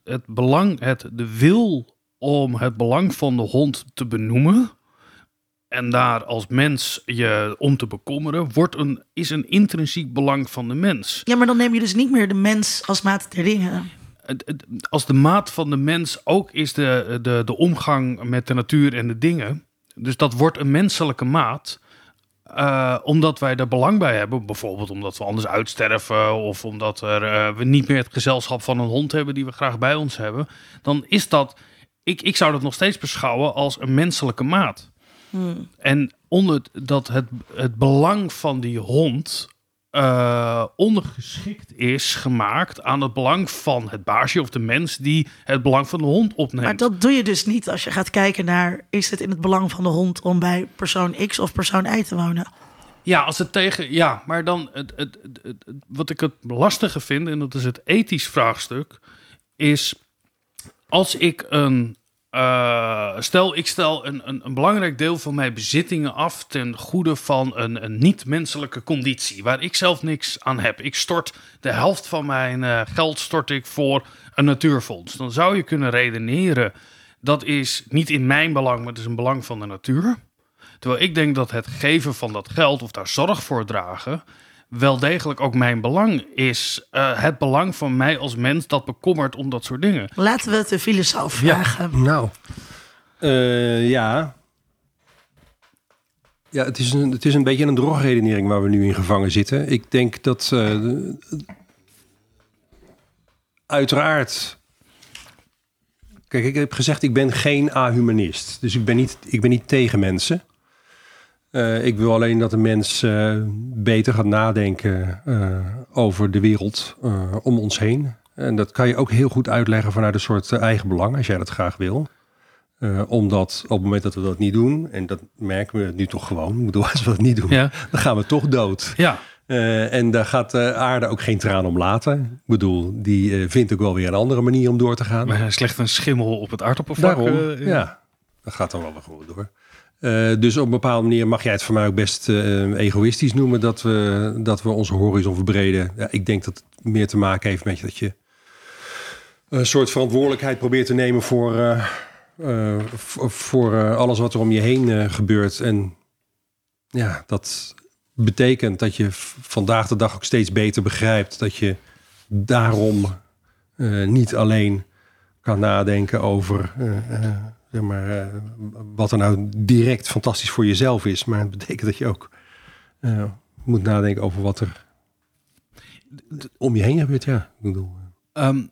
het belang, het, de wil om het belang van de hond te benoemen en daar als mens je om te bekommeren, wordt een, is een intrinsiek belang van de mens. Ja, maar dan neem je dus niet meer de mens als maat der dingen. Als de maat van de mens ook is de, de, de omgang met de natuur en de dingen, dus dat wordt een menselijke maat. Eh, omdat wij er belang bij hebben, bijvoorbeeld omdat we anders uitsterven of omdat er, eh, we niet meer het gezelschap van een hond hebben die we graag bij ons hebben, dan is dat, ik, ik zou dat nog steeds beschouwen als een menselijke maat. En onder dat het, het belang van die hond eh, ondergeschikt is gemaakt aan het belang van het baasje of de mens die het belang van de hond opneemt. Maar dat doe je dus niet als je gaat kijken naar... is het in het belang van de hond om bij persoon X of persoon Y te wonen? Ja, als het tegen. Ja, maar dan. Het, het, het, het- wat ik het lastige vind, en dat is het ethisch vraagstuk, is als ik een. Eh, stel, ik stel een, een, een belangrijk deel van mijn bezittingen af ten goede van een, een niet-menselijke conditie, waar ik zelf niks aan heb. Ik stort de helft van mijn eh, geld stort ik voor een natuurfonds. Dan zou je kunnen redeneren, dat is niet in mijn belang, maar het is een belang van de natuur. Terwijl ik denk dat het geven van dat geld of daar zorg voor dragen wel degelijk ook mijn belang is. Eh, het belang van mij als mens dat bekommert om dat soort dingen. Laten we het de filosoof Ja. vragen. Nou, eh, ja. Ja, het is, een, het is een beetje een drogredenering waar we nu in gevangen zitten. Ik denk dat eh, uiteraard... Kijk, ik heb gezegd, ik ben geen ahumanist. Dus ik ben niet, ik ben niet tegen mensen. Eh, ik wil alleen dat de mens eh, beter gaat nadenken eh, over de wereld om ons heen. En dat kan je ook heel goed uitleggen vanuit een soort eigen belang, als jij dat graag wil. Omdat op het moment dat we dat niet doen, en dat merken we nu toch gewoon, ik bedoel, als we dat niet doen, Ja. dan gaan we toch dood. Ja, en daar gaat de aarde ook geen traan om laten. Ik bedoel, die vindt ook wel weer een andere manier om door te gaan. maar slecht een schimmel op het aardappelvlak. Daarom, ja. Dat gaat dan wel weer gewoon door. Eh, dus op een bepaalde manier mag jij het voor mij ook best eh, egoïstisch noemen dat we, dat we onze horizon verbreden. Ja, ik denk dat het meer te maken heeft met dat je een soort verantwoordelijkheid probeert te nemen voor, eh, voor, alles wat er om je heen gebeurt. En ja, dat betekent dat je vandaag de dag ook steeds beter begrijpt dat je daarom niet alleen kan nadenken over maar, eh, wat er nou direct fantastisch voor jezelf is. Maar het betekent dat je ook eh, moet nadenken over wat er om je heen gebeurt. Ja, ik bedoel, Ehm,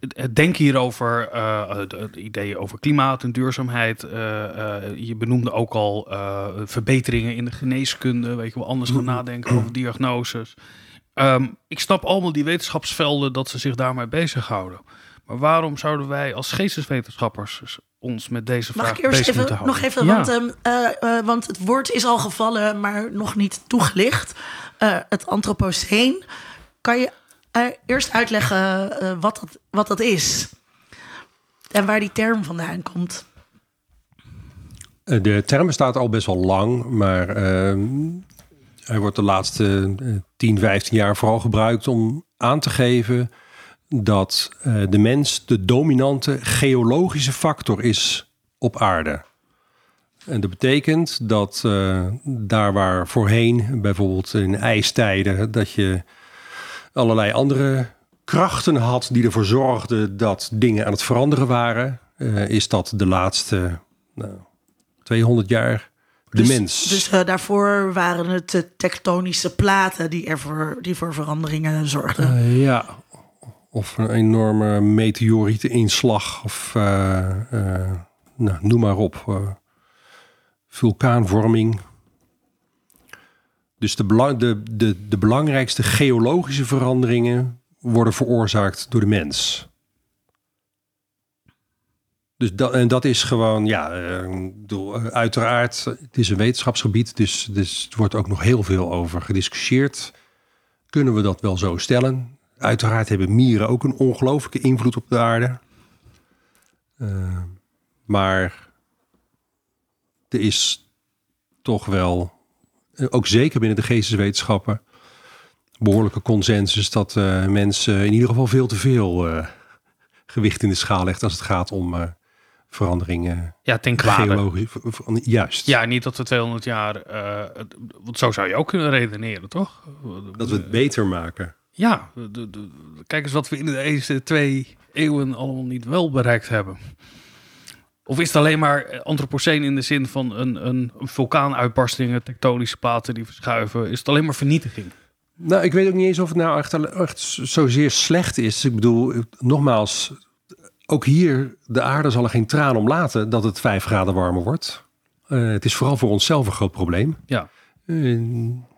het- denken hierover, eh het, ideeën over klimaat en duurzaamheid. eh, eh, je benoemde ook al eh, verbeteringen in de geneeskunde. Weet je wel, anders gaan nadenken over diagnoses. Ehm, ik snap allemaal die wetenschapsvelden dat ze zich daarmee bezighouden. Maar waarom zouden wij als geesteswetenschappers ons met deze Mag vraag ik eerst even, nog even, Ja. want, ehm, eh, eh, want het woord is al gevallen, maar nog niet toegelicht. Eh, het antropoceen. Kan je eerst uitleggen wat, dat, wat dat is? En waar die term vandaan komt? De term bestaat al best wel lang, maar ehm, hij wordt de laatste eh, 10, 15 jaar vooral gebruikt om aan te geven dat eh, de mens de dominante geologische factor is op aarde. En dat betekent dat eh, daar waar voorheen, bijvoorbeeld in ijstijden, dat je allerlei andere krachten had die ervoor zorgden dat dingen aan het veranderen waren, eh, is dat de laatste nou, 200 jaar de dus, mens. Dus uh, daarvoor waren het de tektonische platen die, ervoor, die voor veranderingen zorgden. Ja, of een enorme meteorieteninslag of nou, noem maar op. vulkaanvorming. Dus de, belang, de, de, de belangrijkste geologische veranderingen worden veroorzaakt door de mens. Dus dat, en dat is gewoon, ja, uiteraard, het is een wetenschapsgebied, dus, dus er wordt ook nog heel veel over gediscussieerd. Kunnen we dat wel zo stellen? Uiteraard hebben mieren ook een ongelooflijke invloed op de aarde. Uh, maar er is toch wel, ook zeker binnen de geesteswetenschappen, behoorlijke consensus dat uh, mensen in ieder geval veel te veel uh, gewicht in de schaal legt als het gaat om veranderingen. Ja, ten kwade. Juist. Ja, niet dat we 200 jaar, want zo zou je ook kunnen redeneren, toch? Dat we het beter maken. Ja, de, de, kijk eens wat we in de eerste twee eeuwen allemaal niet wel bereikt hebben. Of is het alleen maar antropoceen in de zin van een, een, een vulkaanuitbarstingen, tektonische platen die verschuiven? Is het alleen maar vernietiging? Nou, ik weet ook niet eens of het nou echt, echt zozeer slecht is. Ik bedoel, nogmaals, ook hier, de aarde zal er geen traan om laten dat het vijf graden warmer wordt. Uh, het is vooral voor onszelf een groot probleem. Ja. Uh,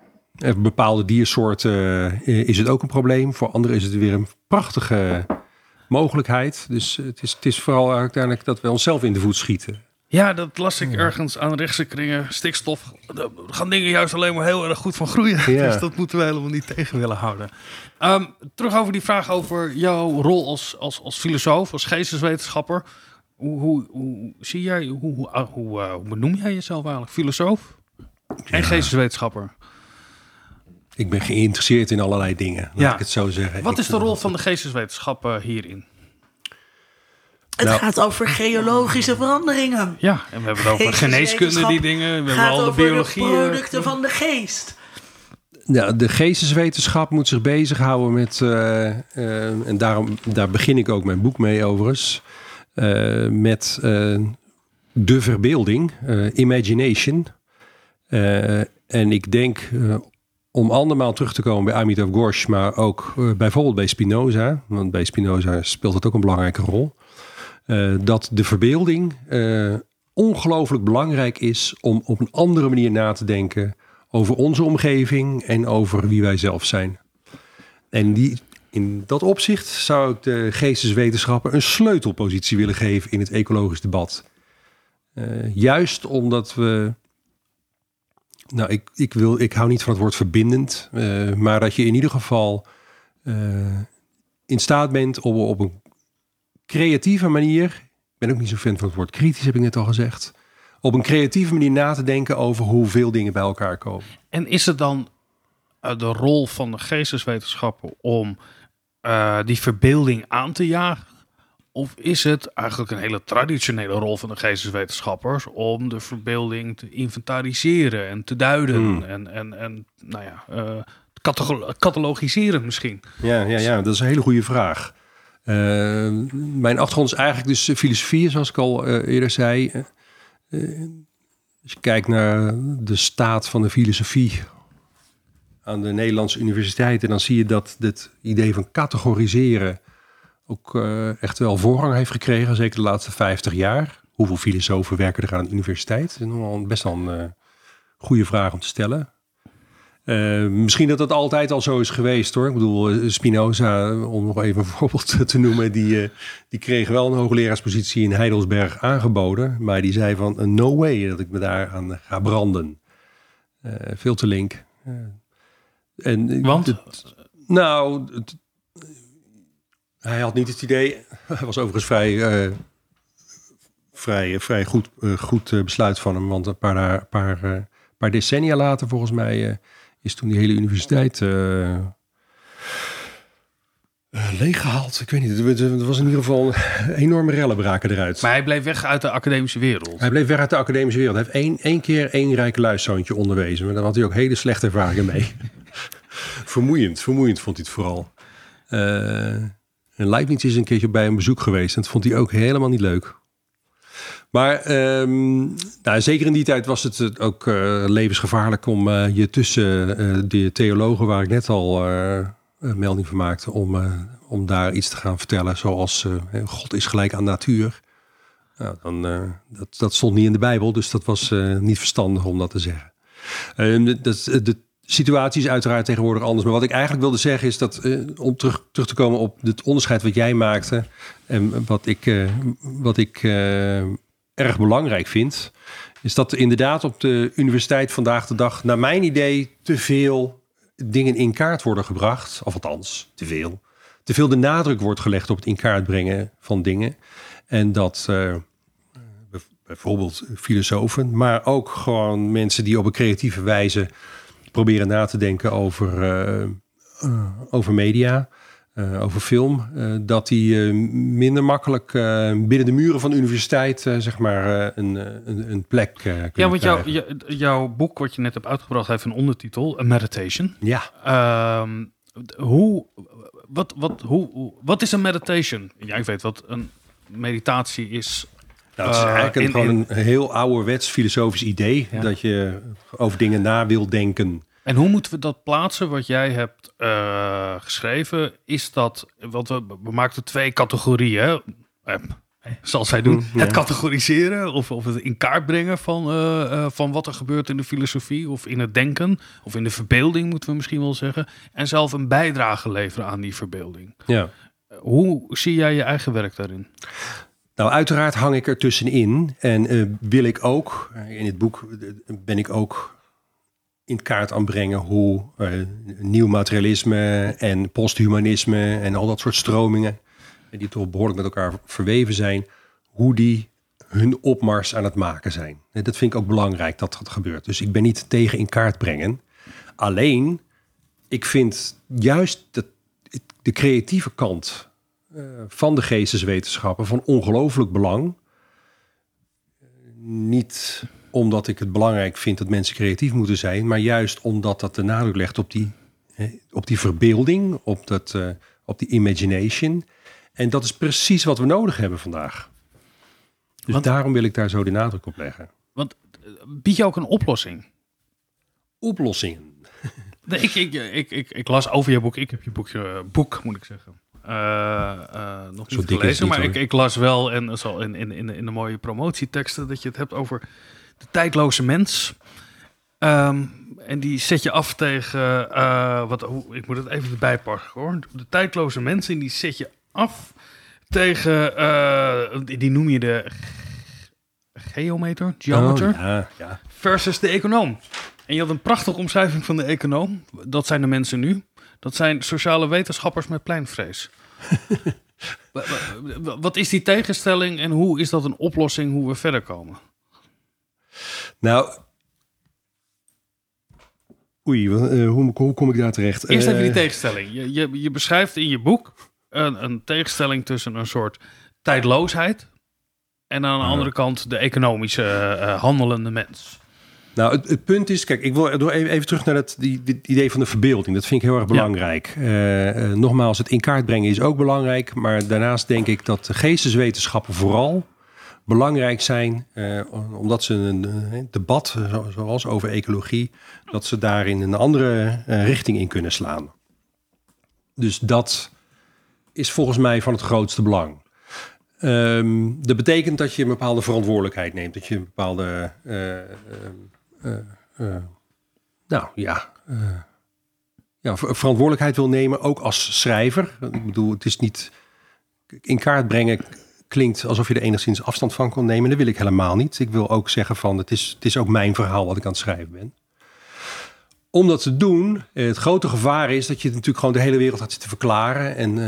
bepaalde diersoorten uh, is het ook een probleem. Voor anderen is het weer een prachtige mogelijkheid. Dus het is, het is vooral uiteindelijk dat we onszelf in de voet schieten. Ja, dat las ik ergens aan rechtse kringen. Stikstof, daar gaan dingen juist alleen maar heel erg goed van groeien. Ja. Dus dat moeten we helemaal niet tegen willen houden. Um, terug over die vraag over jouw rol als, als, als filosoof, als geesteswetenschapper. Hoe, hoe, hoe zie jij, hoe, hoe, hoe, uh, hoe benoem jij jezelf eigenlijk? Filosoof en ja. geesteswetenschapper? Ik ben geïnteresseerd in allerlei dingen, laat ja. ik het zo zeggen. Wat is de rol van de geesteswetenschappen hierin? Het nou, gaat over geologische veranderingen. Ja, en we hebben het over geneeskunde, die dingen. We hebben al de biologie. De producten van de geest. Ja, de geesteswetenschap moet zich bezighouden met, uh, uh, en daarom, daar begin ik ook mijn boek mee overigens, uh, met de verbeelding, imagination. en ik denk, om andermaal terug te komen bij Amitav Ghosh, maar ook bijvoorbeeld bij Spinoza, want bij Spinoza speelt het ook een belangrijke rol. Uh, dat de verbeelding uh, ongelooflijk belangrijk is om op een andere manier na te denken over onze omgeving en over wie wij zelf zijn. En die, in dat opzicht zou ik de geesteswetenschappen een sleutelpositie willen geven in het ecologisch debat. Juist omdat we. Nou, ik, ik, wil, ik hou niet van het woord verbindend, maar dat je in ieder geval in staat bent om op een creatieve manier, ik ben ook niet zo fan van het woord kritisch, heb ik net al gezegd, op een creatieve manier na te denken over hoeveel dingen bij elkaar komen. En is het dan uh, de rol van de geesteswetenschappen om die verbeelding aan te jagen? Of is het eigenlijk een hele traditionele rol van de geesteswetenschappers om de verbeelding te inventariseren en te duiden Hmm. en, en, en nou ja, uh, catalogiseren misschien? Ja, ja, ja, dat is een hele goede vraag. Uh, mijn achtergrond is eigenlijk dus filosofie, zoals ik al uh, eerder zei. Als je kijkt naar de staat van de filosofie aan de Nederlandse universiteiten, dan zie je dat dit idee van categoriseren ook echt wel voorrang heeft gekregen, zeker de laatste 50 jaar. Hoeveel filosofen werken er aan de universiteit? Dat is best wel een goede vraag om te stellen. Uh, misschien dat dat altijd al zo is geweest hoor. Ik bedoel, Spinoza, om nog even een voorbeeld te noemen, die, die kreeg wel een hoogleraarspositie in Heidelsberg aangeboden. Maar die zei van, no way dat ik me daar aan ga branden. Veel te link. en, Want? Het, nou, het, hij had niet het idee, hij was overigens vrij, vrij, vrij goed, goed besluit van hem. Want een paar, paar, paar decennia later volgens mij is toen die hele universiteit leeggehaald. Ik weet niet, er was in ieder geval enorme rellen braken eruit. Maar hij bleef weg uit de academische wereld. Hij bleef weg uit de academische wereld. Hij heeft één, één keer één rijke luiszoontje onderwezen. Maar daar had hij ook hele slechte ervaringen mee. vermoeiend, vermoeiend vond hij het vooral. En Leibniz is een keertje bij een bezoek geweest. En dat vond hij ook helemaal niet leuk. Maar um, nou, zeker in die tijd was het ook uh, levensgevaarlijk om uh, je tussen uh, de theologen waar ik net al melding van maakte, om, om daar iets te gaan vertellen. Zoals God is gelijk aan natuur. Nou, dan, dat, dat stond niet in de Bijbel, dus dat was niet verstandig om dat te zeggen. Ehm, de situatie is uiteraard tegenwoordig anders. Maar wat ik eigenlijk wilde zeggen is dat, om terug, terug te komen op het onderscheid wat jij maakte en wat ik, wat ik erg belangrijk vind, is dat er inderdaad op de universiteit vandaag de dag, naar mijn idee, te veel dingen in kaart worden gebracht. Of althans, te veel. Te veel de nadruk wordt gelegd op het in kaart brengen van dingen. En dat bijvoorbeeld filosofen, maar ook gewoon mensen die op een creatieve wijze proberen na te denken over, uh, uh, over media. Uh, over film, dat die minder makkelijk binnen de muren van de universiteit, zeg maar, een, een, een, plek Ja, want jou, jouw boek, wat je net hebt uitgebracht, heeft een ondertitel, A Meditation. Ja. Ehm, hoe, wat, wat, hoe, wat is een meditation? Jij weet wat een meditatie is. Nou, het is eigenlijk in, gewoon een heel ouderwets filosofisch idee, ja. dat je over dingen na wil denken. En hoe moeten we dat plaatsen wat jij hebt uh, geschreven? Is dat, want we, we maakten twee categorieën. Uh, zal zij doen, het categoriseren of, of het in kaart brengen van, uh, van wat er gebeurt in de filosofie of in het denken of in de verbeelding, moeten we misschien wel zeggen. En zelf een bijdrage leveren aan die verbeelding. Ja. Hoe zie jij je eigen werk daarin? Nou, uiteraard hang ik er tussenin en wil ik ook, in het boek ben ik ook in kaart aanbrengen hoe uh, nieuw materialisme en posthumanisme en al dat soort stromingen, die toch behoorlijk met elkaar verweven zijn, hoe die hun opmars aan het maken zijn. En dat vind ik ook belangrijk dat dat gebeurt. Dus ik ben niet tegen in kaart brengen. Alleen, ik vind juist de, de creatieve kant van de geesteswetenschappen van ongelooflijk belang. Niet omdat ik het belangrijk vind dat mensen creatief moeten zijn, maar juist omdat dat de nadruk legt op die, op die verbeelding, op, dat, uh, op die imagination. En dat is precies wat we nodig hebben vandaag. Dus want, daarom wil ik daar zo de nadruk op leggen. Want eh, bied je ook een oplossing? Oplossingen. Nee, ik, ik, ik, ik, las over je boek. Ik heb je boekje, boek moet ik zeggen. Uh, uh, nog niet gelezen, maar ik, ik, las wel en zo in, in, in, in de mooie promotieteksten dat je het hebt over de tijdloze mens. Um, en die zet je af tegen, uh, wat, ik moet het even erbij pakken hoor. De tijdloze mensen, die zet je af tegen, uh, die noem je de geometer, geometer, oh, ja, ja. versus de econoom. En je had een prachtige omschrijving van de econoom. Dat zijn de mensen nu. Dat zijn sociale wetenschappers met pleinvrees. wat is die tegenstelling en hoe is dat een oplossing hoe we verder komen? Nou, oei, uh, hoe, hoe, kom ik daar terecht? Eerst even die eh, tegenstelling. Je, je, je beschrijft in je boek een, een, tegenstelling tussen een soort tijdloosheid en aan de andere kant de economische uh, handelende mens. Nou, het, het, punt is, kijk, ik wil even, even terug naar het die, die, idee van de verbeelding. Dat vind ik heel erg belangrijk. Ja. Uh, nogmaals, het in kaart brengen is ook belangrijk. Maar daarnaast denk ik dat de geesteswetenschappen vooral belangrijk zijn, eh, omdat ze een debat, zoals over ecologie, dat ze daarin een andere richting in kunnen slaan. Dus dat is volgens mij van het grootste belang. Um, dat betekent dat je een bepaalde verantwoordelijkheid neemt, dat je een bepaalde, nou ja, ja, verantwoordelijkheid wil nemen, ook als schrijver. Ik bedoel, het is niet in kaart brengen klinkt alsof je er enigszins afstand van kon nemen. Dat wil ik helemaal niet. Ik wil ook zeggen van het is, het is ook mijn verhaal wat ik aan het schrijven ben. Om dat te doen, eh, het grote gevaar is dat je natuurlijk gewoon de hele wereld gaat zitten verklaren. En,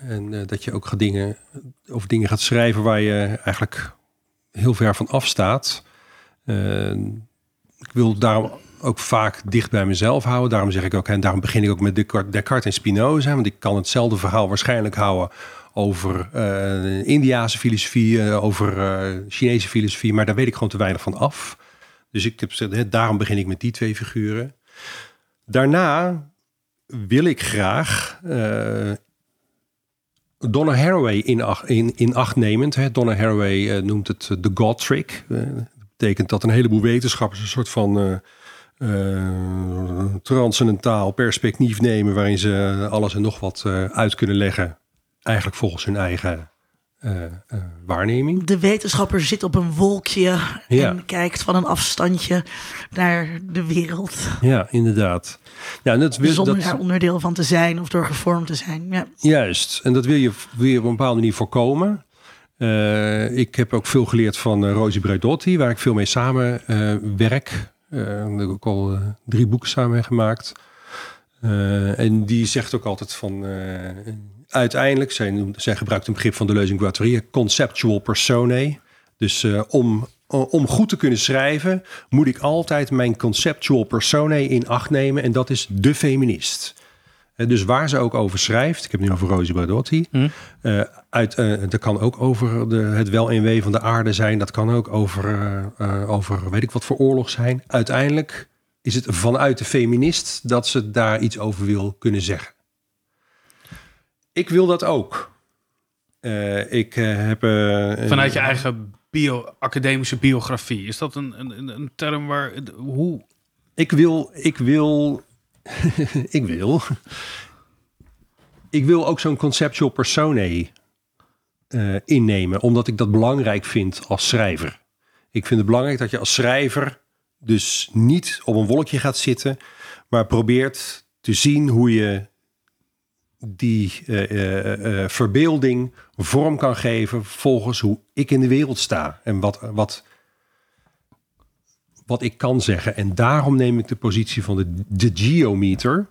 en dat je ook dingen, over dingen gaat schrijven waar je eigenlijk heel ver van afstaat. Uh, ik wil daarom ook vaak dicht bij mezelf houden. Daarom zeg ik ook, en daarom begin ik ook met Descartes en Spinoza. Want ik kan hetzelfde verhaal waarschijnlijk houden over uh, Indiase filosofie, uh, over uh, Chinese filosofie, maar daar weet ik gewoon te weinig van af. Dus ik heb gezegd, daarom begin ik met die twee figuren. Daarna wil ik graag Donna Haraway in, in, in acht nemend. Hè. Donna Haraway eh, noemt het de God trick. Dat betekent dat een heleboel wetenschappers een soort van eh, transcendentaal perspectief nemen... waarin ze alles en nog wat eh, uit kunnen leggen. Eigenlijk volgens hun eigen waarneming. De wetenschapper zit op een wolkje Ja. en kijkt van een afstandje naar de wereld. Ja, inderdaad. Ja, en dat wil, Zonder dat, daar onderdeel van te zijn of door gevormd te zijn. Ja. Juist, en dat wil je, wil je op een bepaalde manier voorkomen. Eh, ik heb ook veel geleerd van uh, Rosie Braidotti, waar ik veel mee samen eh, werk. Eh, heb ook al eh, drie boeken samen gemaakt. Eh, en die zegt ook altijd van... eh, uiteindelijk, zij, zij gebruikt een begrip van de Leuzing Guattari, conceptual personae. Dus eh, om, om goed te kunnen schrijven, moet ik altijd mijn conceptual personae in acht nemen. En dat is de feminist. Dus waar ze ook over schrijft, ik heb nu over Rosie Braidotti. Hm. eh, uit, eh, dat kan ook over de, het wel en wee van de aarde zijn. Dat kan ook over, eh, over weet ik wat voor oorlog zijn. Uiteindelijk is het vanuit de feminist dat ze daar iets over wil kunnen zeggen. Ik wil dat ook. Ik heb... Vanuit je eigen bio, academische biografie. Is dat een, een, een- een term waar... Hoe... Ik wil, ik wil, ik wil, ik wil ook zo'n conceptual personae eh, innemen, omdat ik dat belangrijk vind als schrijver. Ik vind het belangrijk dat je als schrijver dus niet op een wolkje gaat zitten, maar probeert te zien hoe je die eh, eh, verbeelding vorm kan geven volgens hoe ik in de wereld sta en wat, wat, wat ik kan zeggen. En daarom neem ik de positie van de, de geometer,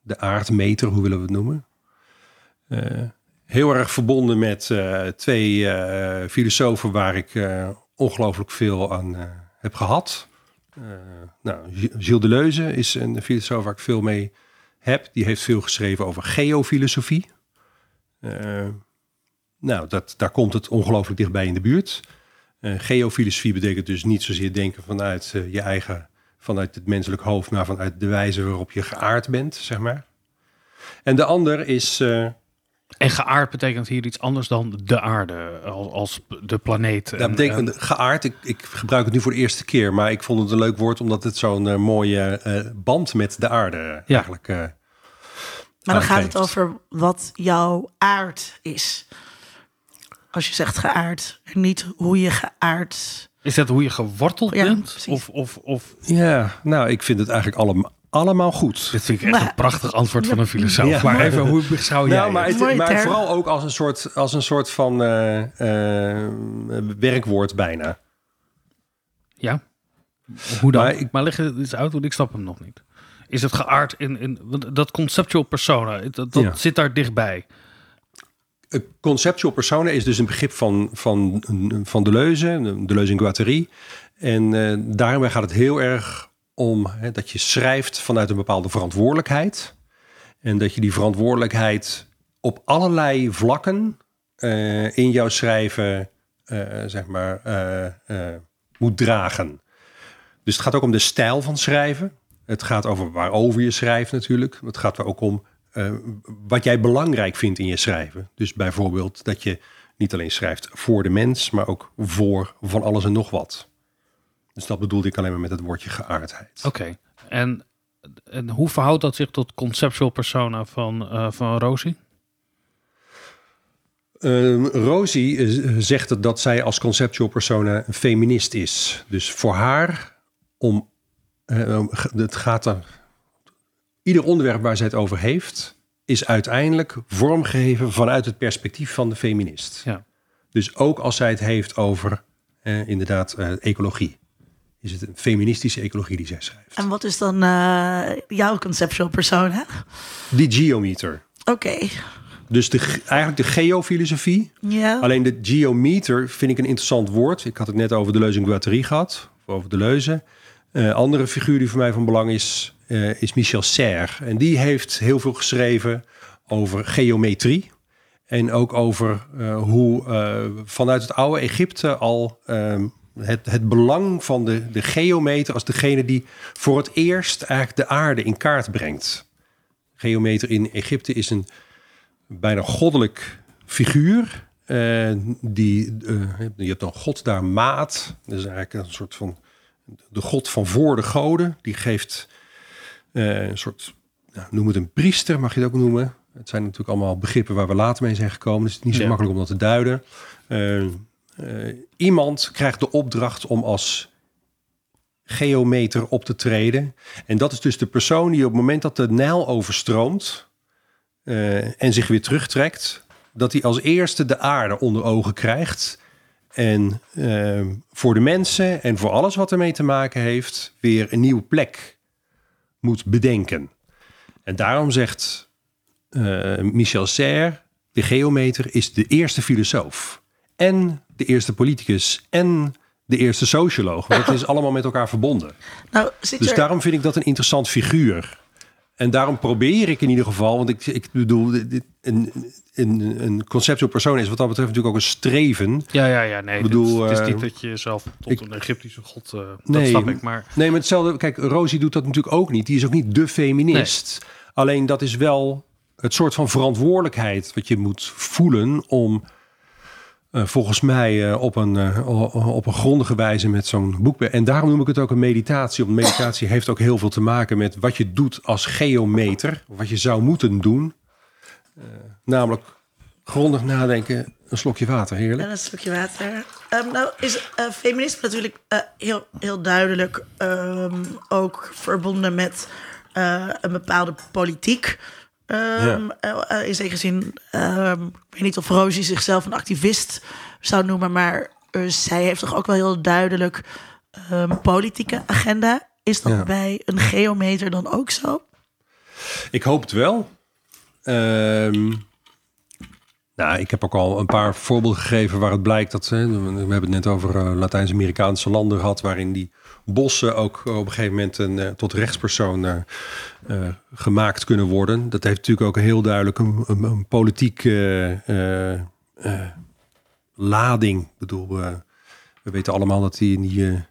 de aardmeter, hoe willen we het noemen. Eh, heel erg verbonden met eh, twee eh, filosofen waar ik ongelooflijk veel aan heb gehad. Eh, nou, Gilles Deleuze is een filosoof waar ik veel mee heb. Die heeft veel geschreven over geofilosofie. Nou, dat, daar komt het ongelooflijk dichtbij in de buurt. Eh, geofilosofie betekent dus niet zozeer denken vanuit eh, je eigen, vanuit het menselijk hoofd, maar vanuit de wijze waarop je geaard bent, zeg maar. En de ander is, eh, En geaard betekent hier iets anders dan de aarde als, als de planeet. dat En- betekent en- geaard. Ik, ik gebruik het nu voor de eerste keer, maar ik vond het een leuk woord omdat het zo'n mooie eh, band met de aarde Ja. eigenlijk. eh, Maar dan gaat het over wat jouw aard is. Als je zegt geaard, en niet hoe je geaard. Is dat hoe je geworteld Ja, bent? precies. Of, of, of Ja, nou, ik vind het eigenlijk allemaal, allemaal goed. dit vind ik echt Maar- een prachtig antwoord van een filosoof. Ja. Maar even, hoe beschouw jij Nou, maar, het? maar vooral ook als een soort, als een soort van eh, eh, werkwoord bijna. Ja? Hoe dan? Maar Maar, ik- leg het eens uit, want ik snap hem nog niet. Is het geaard in, in dat conceptual persona, dat, dat Ja. zit daar dichtbij. Conceptual persona is dus een begrip van, van, van Deleuze, Deleuze en Guattari. En eh daarmee gaat het heel erg om hè, dat je schrijft vanuit een bepaalde verantwoordelijkheid. En dat je die verantwoordelijkheid op allerlei vlakken eh, in jouw schrijven eh, zeg maar, moet dragen. Dus het gaat ook om de stijl van schrijven. Het gaat over waarover je schrijft natuurlijk. Het gaat er ook om eh, wat jij belangrijk vindt in je schrijven. Dus bijvoorbeeld dat je niet alleen schrijft voor de mens, maar ook voor van alles en nog wat. Dus dat bedoelde ik alleen maar met het woordje geaardheid. Oké. En, en hoe verhoudt dat zich tot conceptual persona van, eh van Rosie? Ehm, Rosie eh, zegt dat, dat zij als conceptual persona een feminist is. Dus voor haar om het gaat er ieder onderwerp waar zij het over heeft is uiteindelijk vormgegeven vanuit het perspectief van de feminist. Ja. Dus ook als zij het heeft over eh, inderdaad eh, ecologie, is het een feministische ecologie die zij schrijft. En wat is dan eh, jouw conceptual persona? Die geometer. Oké. Dus de, ge- eigenlijk de geofilosofie. Ja. Alleen de geometer vind ik een interessant woord. Ik had het net over de Leuze en Guattari gehad. Of over de Leuze. Eh andere figuur die voor mij van belang is, eh, is Michel Serre. En die heeft heel veel geschreven over geometrie. En ook over eh, hoe eh, vanuit het oude Egypte al ehm, het, het belang van de, de geometer als degene die voor het eerst eigenlijk de aarde in kaart brengt. Geometer in Egypte is een bijna goddelijk figuur. Die, je hebt dan God daar maat. Dat is eigenlijk een soort van de God van voor de goden. Die geeft een soort, nou, noem het een priester, mag je het ook noemen. Het zijn natuurlijk allemaal begrippen waar we later mee zijn gekomen. Dus het is niet zo Ja. makkelijk om dat te duiden. iemand krijgt de opdracht om als geometer op te treden. En dat is dus de persoon die op het moment dat de Nijl overstroomt eh, en zich weer terugtrekt, dat hij als eerste de aarde onder ogen krijgt. En eh, voor de mensen en voor alles wat ermee te maken heeft, weer een nieuwe plek moet bedenken. En daarom zegt eh, Michel Serre, de geometer is de eerste filosoof. En de eerste politicus en de eerste socioloog. Want het is allemaal met elkaar verbonden. Nou, zit Dus er... daarom vind ik dat een interessant figuur. En daarom probeer ik in ieder geval, want ik, ik bedoel, dit- een, een, een conceptueel persoon is wat dat betreft natuurlijk ook een streven. Ja, ja, ja. Nee, Ik bedoel, het is eh, niet dat je jezelf tot ik- een Egyptische god... dat Nee, snap ik, maar... Nee, maar hetzelfde, kijk, Rosie doet dat natuurlijk ook niet. Die is ook niet de feminist. Alleen dat is wel het soort van verantwoordelijkheid wat je moet voelen om eh, volgens mij op, een, op een grondige wijze met zo'n boek. En daarom noem ik het ook een meditatie. Want meditatie heeft ook heel veel te maken met wat je doet als geometer. Wat je zou moeten doen. Eh, namelijk grondig nadenken, een slokje water, heerlijk. En een stukje water. Ehm, nou is eh, feminisme natuurlijk eh, heel, heel duidelijk ehm, ook verbonden met een bepaalde politiek. Ehm, eh, eh, in zekere zin, ik weet niet of Rosie zichzelf een activist zou noemen, maar zij heeft toch ook wel heel duidelijk een politieke agenda. Is dat Ja. bij een geometer dan ook zo? Ik hoop het wel. Ehm, nou, ik heb ook al een paar voorbeelden gegeven waar het blijkt dat... We hebben het net over eh, Latijns-Amerikaanse landen gehad... waarin die bossen ook op een gegeven moment een, eh, tot rechtspersoon eh, gemaakt kunnen worden. Dat heeft natuurlijk ook een heel duidelijk een, een, politieke lading. Ik bedoel, we weten allemaal dat die in die...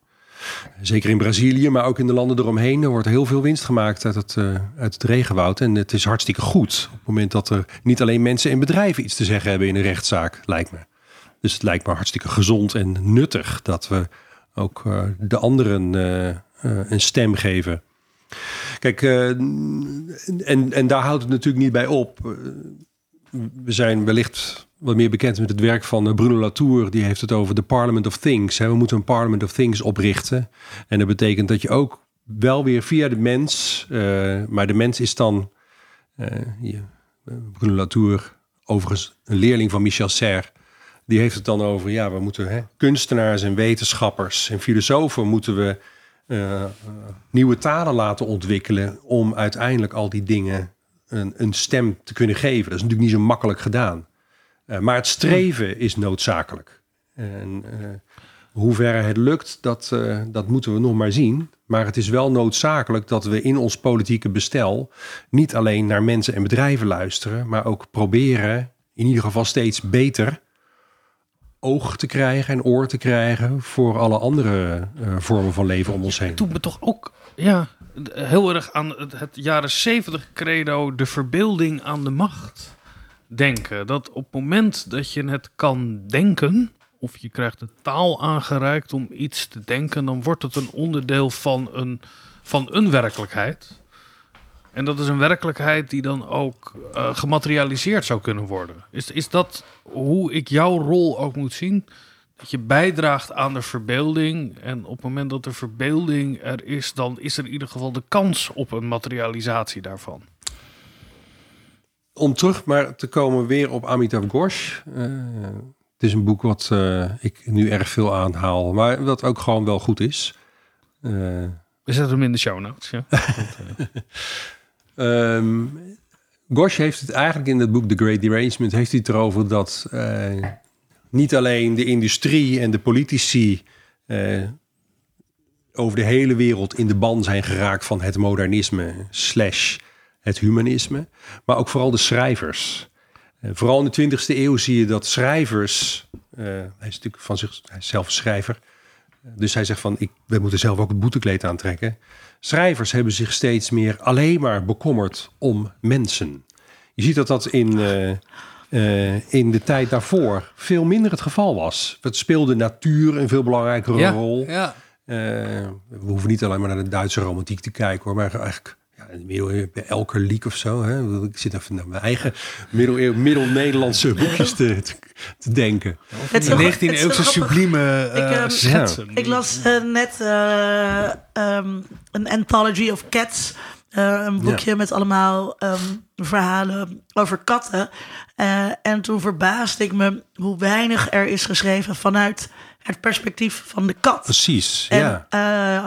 Zeker in Brazilië, maar ook in de landen eromheen. Er wordt heel veel winst gemaakt uit het, eh, uit het regenwoud. En het is hartstikke goed op het moment dat er niet alleen mensen en bedrijven iets te zeggen hebben in een rechtszaak, lijkt me. Dus het lijkt me hartstikke gezond en nuttig dat we ook eh, de anderen eh, een stem geven. Kijk, en, en daar houdt het natuurlijk niet bij op. We zijn wellicht wat meer bekend met het werk van eh, Bruno Latour. Die heeft het over de Parliament of Things. We moeten een Parliament of Things oprichten. En dat betekent dat je ook wel weer via de mens... eh, maar de mens is dan... eh, Bruno Latour, overigens een leerling van Michel Serre... die heeft het dan over... ja, we moeten hè, kunstenaars en wetenschappers en filosofen... moeten we nieuwe talen laten ontwikkelen... om uiteindelijk al die dingen een, een stem te kunnen geven. Dat is natuurlijk niet zo makkelijk gedaan. Eh, maar het streven is noodzakelijk. En eh hoeverre het lukt, dat, eh, dat moeten we nog maar zien. Maar het is wel noodzakelijk dat we in ons politieke bestel niet alleen naar mensen en bedrijven luisteren, maar ook proberen in ieder geval steeds beter oog te krijgen en oor te krijgen voor alle andere vormen van leven om ons heen. doet me toch ook ja, heel erg aan het, jaren zeventig credo, de verbeelding aan de macht denken. Dat op het moment dat je het kan denken, of je krijgt de taal aangereikt om iets te denken, dan wordt het een onderdeel van een, van een werkelijkheid. En dat is een werkelijkheid die dan ook eh, gematerialiseerd zou kunnen worden. Is, is dat hoe ik jouw rol ook moet zien? Dat je bijdraagt aan de verbeelding. En op het moment dat de verbeelding er is, dan is er in ieder geval de kans op een materialisatie daarvan. Om terug maar te komen weer op Amitav Ghosh. Eh, het is een boek wat eh, ik nu erg veel aanhaal, maar wat ook gewoon wel goed is. Eh, We zetten hem in de show notes. Ja. Ehm Gosh heeft het eigenlijk in het boek The Great Derangement heeft hij het erover dat niet alleen de industrie en de politici eh, over de hele wereld in de ban zijn geraakt van het modernisme slash het humanisme, maar ook vooral de schrijvers. Eh, vooral in de 20e eeuw zie je dat schrijvers, eh, hij is natuurlijk van zich, hij is zelf een schrijver, dus hij zegt van, ik, we moeten zelf ook het boetekleed aantrekken. Schrijvers hebben zich steeds meer alleen maar bekommerd om mensen. Je ziet dat dat in, eh, in de tijd daarvoor veel minder het geval was. Het speelde natuur een veel belangrijkere rol. Ja. Eh, we hoeven niet alleen maar naar de Duitse romantiek te kijken hoor, maar eigenlijk ja, in de middeleeuwen bij elke leak of zo. Hè? Ik zit even naar mijn eigen middel-Nederlandse boekjes te, te, te denken. Het is 19e heel eeuwse sublieme Ik, eh ehm. Ik las net eh, ehm, een anthology of cats. Eh, een boekje met allemaal ehm, verhalen over katten. Eh, en toen verbaasde ik me hoe weinig er is geschreven vanuit het perspectief van de kat. Precies, En, ja. eh,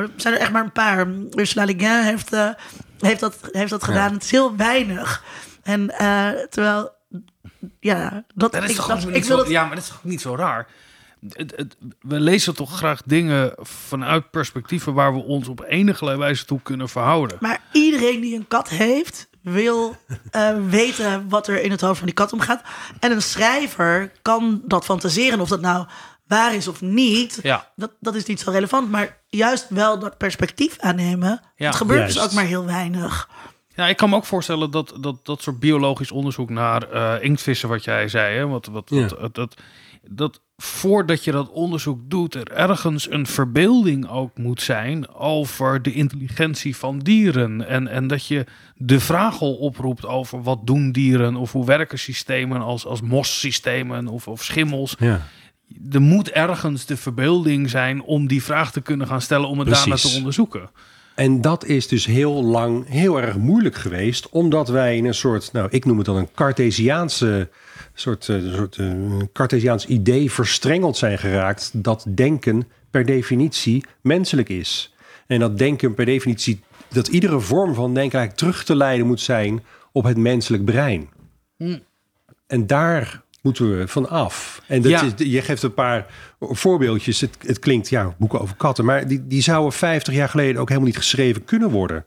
er zijn er echt maar een paar. Ursula Le Guin heeft, eh, heeft dat, heeft dat gedaan. Het is heel weinig. En eh, terwijl, ja, dat, Dat is ik, toch dat, ik niet wil zo, het Ja, maar dat is toch niet zo raar. Het, het- we lezen toch graag dingen vanuit perspectieven waar we ons op enige wijze toe kunnen verhouden. Maar iedereen die een kat heeft, wil eh, weten wat er in het hoofd van die kat omgaat. En een schrijver kan dat fantaseren. Of dat nou waar is of niet, Ja. dat, dat is niet zo relevant. Maar juist wel dat perspectief aannemen. Ja, het gebeurt dus ook maar heel weinig. Ja, ik kan me ook voorstellen dat dat, dat soort biologisch onderzoek naar eh, inktvissen, wat jij zei, hè, wat, wat, Ja. wat- dat, dat, dat voordat je dat onderzoek doet, er ergens een verbeelding ook moet zijn over de intelligentie van dieren. En, en dat je de vraag al oproept over wat doen dieren of hoe werken systemen als, als mossystemen of, of schimmels. ja. Er moet ergens de verbeelding zijn om die vraag te kunnen gaan stellen, om het daarna te onderzoeken. En dat is dus heel lang heel erg moeilijk geweest, omdat wij in een soort, nou, ik noem het dan een Cartesiaanse soort, eh, soort eh, Cartesiaans idee verstrengeld zijn geraakt dat denken per definitie menselijk is. En dat denken per definitie, dat iedere vorm van denken eigenlijk terug te leiden moet zijn op het menselijk brein. En daar moeten we van af. En dat Ja. is, je geeft een paar voorbeeldjes. Het, het klinkt, ja, boeken over katten. Maar die, die zouden 50 jaar geleden ook helemaal niet geschreven kunnen worden.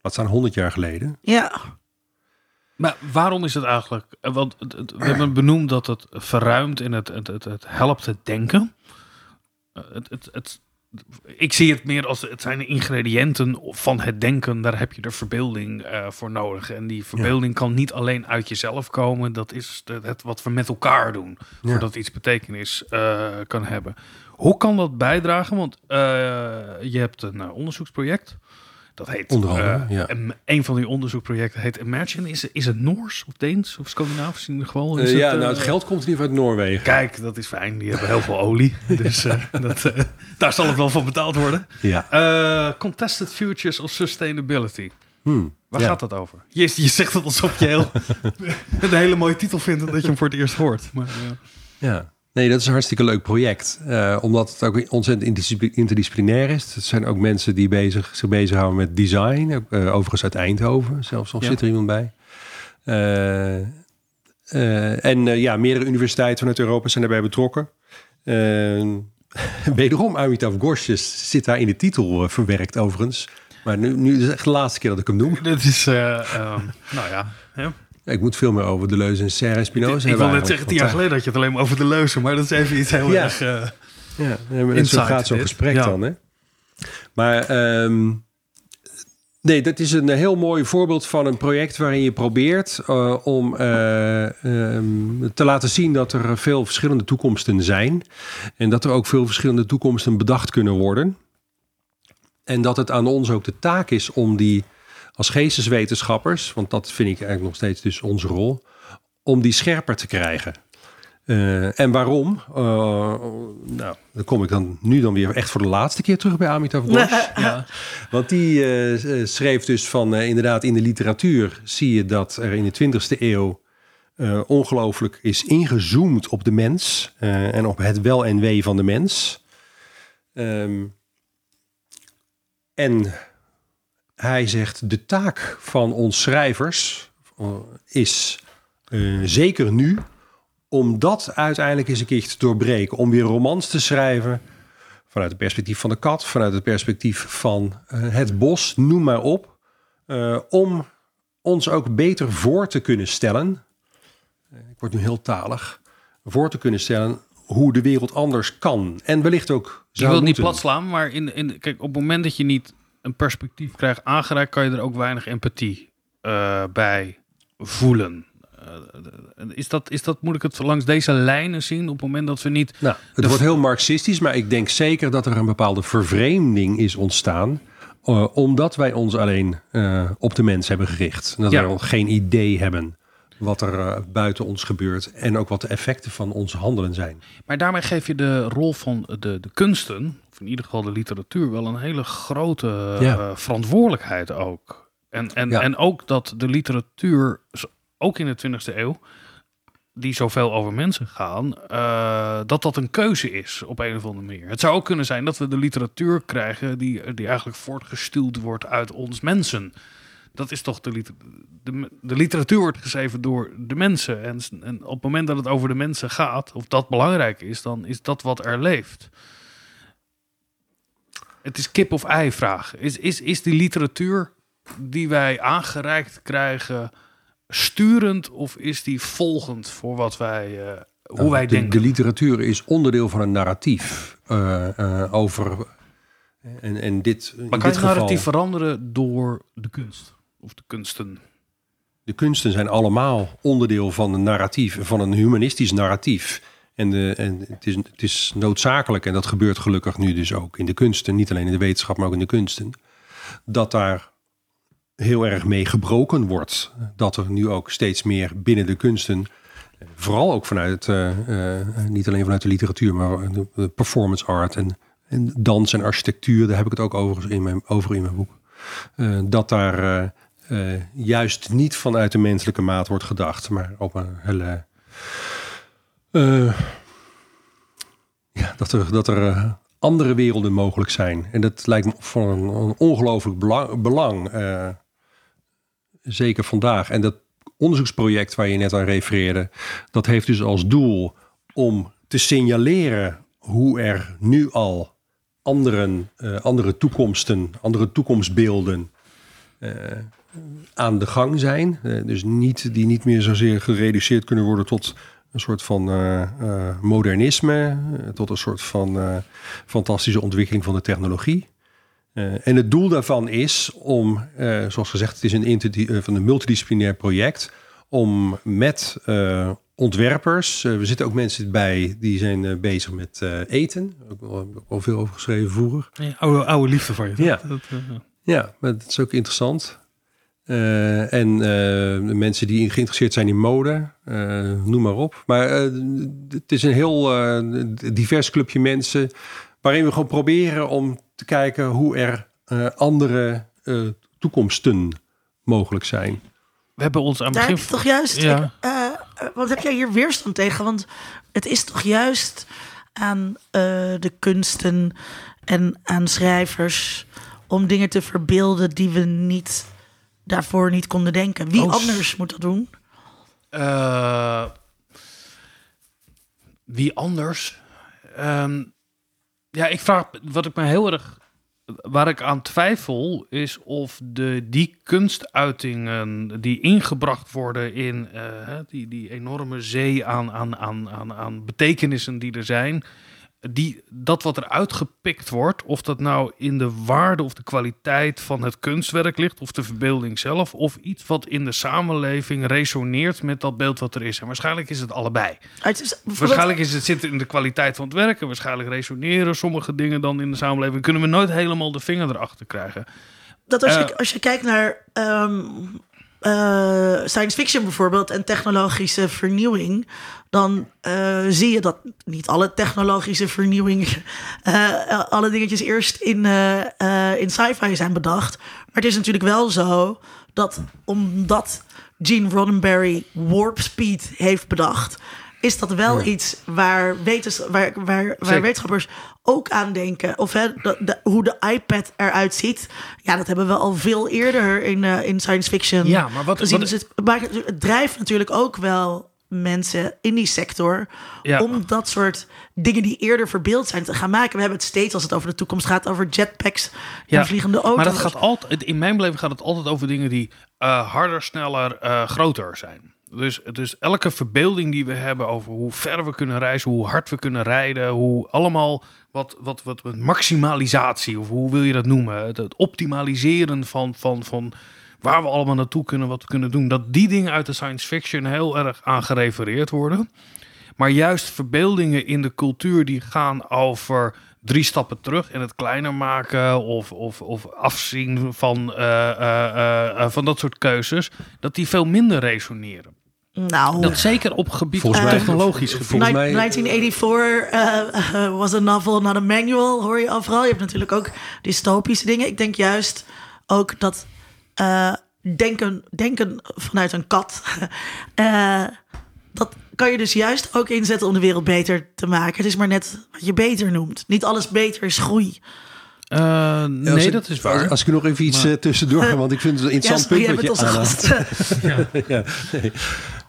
Wat staan 100 jaar geleden? Ja, Maar waarom is het eigenlijk? eh, Want we hebben benoemd dat het verruimt en het, het, het, het helpt het denken. Eh, Het, het, het, ik zie het meer als het zijn ingrediënten van het denken. Daar heb je de verbeelding eh, voor nodig. En die verbeelding kan niet alleen uit jezelf komen. Dat is het wat we met elkaar doen. Ja. Voordat iets betekenis kan hebben. Hoe kan dat bijdragen? Want je hebt een onderzoeksproject. Dat heet Onder andere, eh, ja. een van die onderzoekprojecten heet Imagine. Is, is het Noors of Deens of Scandinavisch in ieder geval? Is Eh, ja, het, nou, eh, het geld komt in ieder geval uit Noorwegen. Kijk, dat is fijn. Die hebben heel veel olie. Dus eh, dat, eh, daar zal het wel van betaald worden. Ja. Eh, Contested Futures of Sustainability. Hmm, Waar ja. gaat dat over? Je, je zegt het alsof je heel, een hele mooie titel vindt en dat je hem voor het eerst hoort. Maar, eh, Ja. Nee, dat is een hartstikke leuk project. Eh, omdat het ook ontzettend interdiscipli- interdisciplinair is. Het zijn ook mensen die bezig, zich bezighouden met design. Eh, overigens uit Eindhoven. Zelfs al Ja. zit er iemand bij. Eh, en ja, meerdere universiteiten vanuit Europa zijn daarbij betrokken. Wederom, Amitav Ghosh zit daar in de titel verwerkt overigens. Maar nu, nu is het echt de laatste keer dat ik hem noem. dit is, eh, ehm, nou ja. hè. Ik moet veel meer over Deleuze en Serre en Spinoza Ik hebben wil net zeggen, tien jaar geleden had je het alleen maar over de leuzen. Maar dat is even iets heel Ja. erg... eh, Ja, zo gaat zo'n gesprek Ja. dan. Hè? Maar ehm, nee, dat is een heel mooi voorbeeld van een project waarin je probeert eh, om eh, ehm, te laten zien dat er veel verschillende toekomsten zijn. En dat er ook veel verschillende toekomsten bedacht kunnen worden. En dat het aan ons ook de taak is om die als geesteswetenschappers, want dat vind ik eigenlijk nog steeds dus onze rol, om die scherper te krijgen. Eh, en waarom? Eh, nou, dan kom ik dan nu dan weer echt voor de laatste keer terug bij Amitav Ghosh. ja. Want die eh, schreef dus van inderdaad in de literatuur zie je dat er in de 20e eeuw ongelooflijk is ingezoomd op de mens en op het wel en wee van de mens. Ehm, en hij zegt de taak van ons schrijvers eh, is eh, zeker nu om dat uiteindelijk eens een keertje te doorbreken. Om weer romans te schrijven vanuit het perspectief van de kat, vanuit het perspectief van eh, het bos, noem maar op. om ons ook beter voor te kunnen stellen. ik word nu heel talig. Voor te kunnen stellen hoe de wereld anders kan. En wellicht ook Je zou wil het niet plat slaan, maar in, in, kijk, op het moment dat je niet een perspectief krijgt aangereikt, kan je er ook weinig empathie eh, bij voelen. Uh, is, dat, is dat, moet ik het langs deze lijnen zien op het moment dat we niet... Nou, het wordt heel marxistisch, maar ik denk zeker dat er een bepaalde vervreemding is ontstaan... Uh, omdat wij ons alleen op de mens hebben gericht. En dat ja. wij geen idee hebben wat er buiten ons gebeurt en ook wat de effecten van ons handelen zijn. Maar daarmee geef je de rol van de, de kunsten, of in ieder geval de literatuur, wel een hele grote ja. uh, verantwoordelijkheid ook. En, en, ja. en ook dat de literatuur, ook in de 20e eeuw, die zoveel over mensen gaan, uh, dat dat een keuze is op een of andere manier. Het zou ook kunnen zijn dat we de literatuur krijgen die, die eigenlijk voortgestuurd wordt uit ons mensen dat is toch de, liter de, de, literatuur wordt geschreven door de mensen. En, en, op het moment dat het over de mensen gaat, of dat belangrijk is, dan is dat wat er leeft. Het is kip of ei vraag. Is, is, is die literatuur die wij aangereikt krijgen sturend of is die volgend voor wat wij, uh, hoe nou, wij de, denken? De literatuur is onderdeel van een narratief uh, uh, over. En, en dit, maar kan dit het narratief veranderen door de kunst? of de kunsten? De kunsten zijn allemaal onderdeel van een narratief, van een humanistisch narratief. En, de, en het, is, het is noodzakelijk, en dat gebeurt gelukkig nu dus ook in de kunsten, niet alleen in de wetenschap, maar ook in de kunsten, dat daar heel erg mee gebroken wordt. Dat er nu ook steeds meer binnen de kunsten, vooral ook vanuit, uh, niet alleen vanuit de literatuur, maar de performance art en, en dans en architectuur, daar heb ik het ook over in mijn, over in mijn boek. Dat daar juist niet vanuit de menselijke maat wordt gedacht, maar op een hele. Uh, ja, dat er, dat er uh, andere werelden mogelijk zijn. En dat lijkt me van een, ongelooflijk belang. belang zeker vandaag. En dat onderzoeksproject waar je net aan refereerde, dat heeft dus als doel om te signaleren hoe er nu al anderen, andere toekomsten, andere toekomstbeelden aan de gang zijn. Dus niet, die niet meer zozeer gereduceerd kunnen worden tot een soort van uh, uh, modernisme, tot een soort van fantastische ontwikkeling van de technologie. en het doel daarvan is om, zoals gezegd, het is een, van een multidisciplinair project, om met ontwerpers, we zitten ook mensen bij die zijn bezig met eten, ook al, al veel over geschreven vroeger. Ja, oude, oude liefde van je. Ja. Dat, ja, maar dat is ook interessant. Uh, en uh, mensen die geïnteresseerd zijn in mode, uh, noem maar op. Maar het is een heel divers clubje mensen waarin we gewoon proberen om te kijken hoe er andere toekomsten mogelijk zijn. We hebben ons aan het begin... Daar toch juist... Ja. Ik, wat heb jij hier weerstand tegen? Want het is toch juist aan de kunsten en aan schrijvers om dingen te verbeelden die we niet daarvoor niet konden denken. Wie oh, anders moet dat doen? Uh, wie anders? Um, ja, ik vraag wat ik me heel erg. Waar ik aan twijfel is of de, die kunstuitingen die ingebracht worden in uh, die, die enorme zee aan, aan, aan, aan, aan betekenissen die er zijn, die, dat wat er uitgepikt wordt, of dat nou in de waarde of de kwaliteit van het kunstwerk ligt, of de verbeelding zelf, of iets wat in de samenleving resoneert met dat beeld wat er is. En waarschijnlijk is het allebei. Het is, waarschijnlijk is het zit in de kwaliteit van het werk, en waarschijnlijk resoneren sommige dingen dan in de samenleving. Kunnen we nooit helemaal de vinger erachter krijgen. Dat als, je, uh, als je kijkt naar um, uh, science fiction bijvoorbeeld en technologische vernieuwing, dan uh, zie je dat niet alle technologische vernieuwing, uh, alle dingetjes eerst in, in sci-fi zijn bedacht. Maar het is natuurlijk wel zo dat omdat Gene Roddenberry warp speed heeft bedacht, is dat wel ja. iets waar, wetens, waar, waar, waar wetenschappers ook aan denken. Of hè, de, de, hoe de iPad eruit ziet. Ja, dat hebben we al veel eerder in, uh, in science fiction ja, maar wat, gezien. Wat, dus het, maar het drijft natuurlijk ook wel mensen in die sector ja. om dat soort dingen die eerder verbeeld zijn te gaan maken. We hebben het steeds als het over de toekomst gaat over jetpacks ja, en vliegende auto's. Maar dat gaat altijd, in mijn beleving gaat het altijd over dingen die uh, harder, sneller, uh, groter zijn. Dus, dus elke verbeelding die we hebben over hoe ver we kunnen reizen, hoe hard we kunnen rijden, hoe allemaal wat, wat, wat, maximalisatie, of hoe wil je dat noemen? Het, het optimaliseren van, van, van, waar we allemaal naartoe kunnen, wat we kunnen doen, dat die dingen uit de science fiction heel erg aan gerefereerd worden. Maar juist verbeeldingen in de cultuur die gaan over drie stappen terug en het kleiner maken of, of, of afzien van, eh, eh, eh, van dat soort keuzes, dat die veel minder resoneren. Nou, Dat zeker op gebied Volgens mij- technologisch gebied. volgens mij- 1984 eh, eh, was a novel, not a manual, hoor je overal. Je hebt natuurlijk ook dystopische dingen. Ik denk juist ook dat eh, denken, denken vanuit een kat... eh, dat kan je dus juist ook inzetten om de wereld beter te maken. Het is maar net wat je beter noemt. Niet alles beter is groei. Eh, als nee, ik- dat is waar. Als, als ik er nog even iets Maar- tussendoor ga, want ik vind het een interessant punt wat je aanhaalt. gast. ja, nee.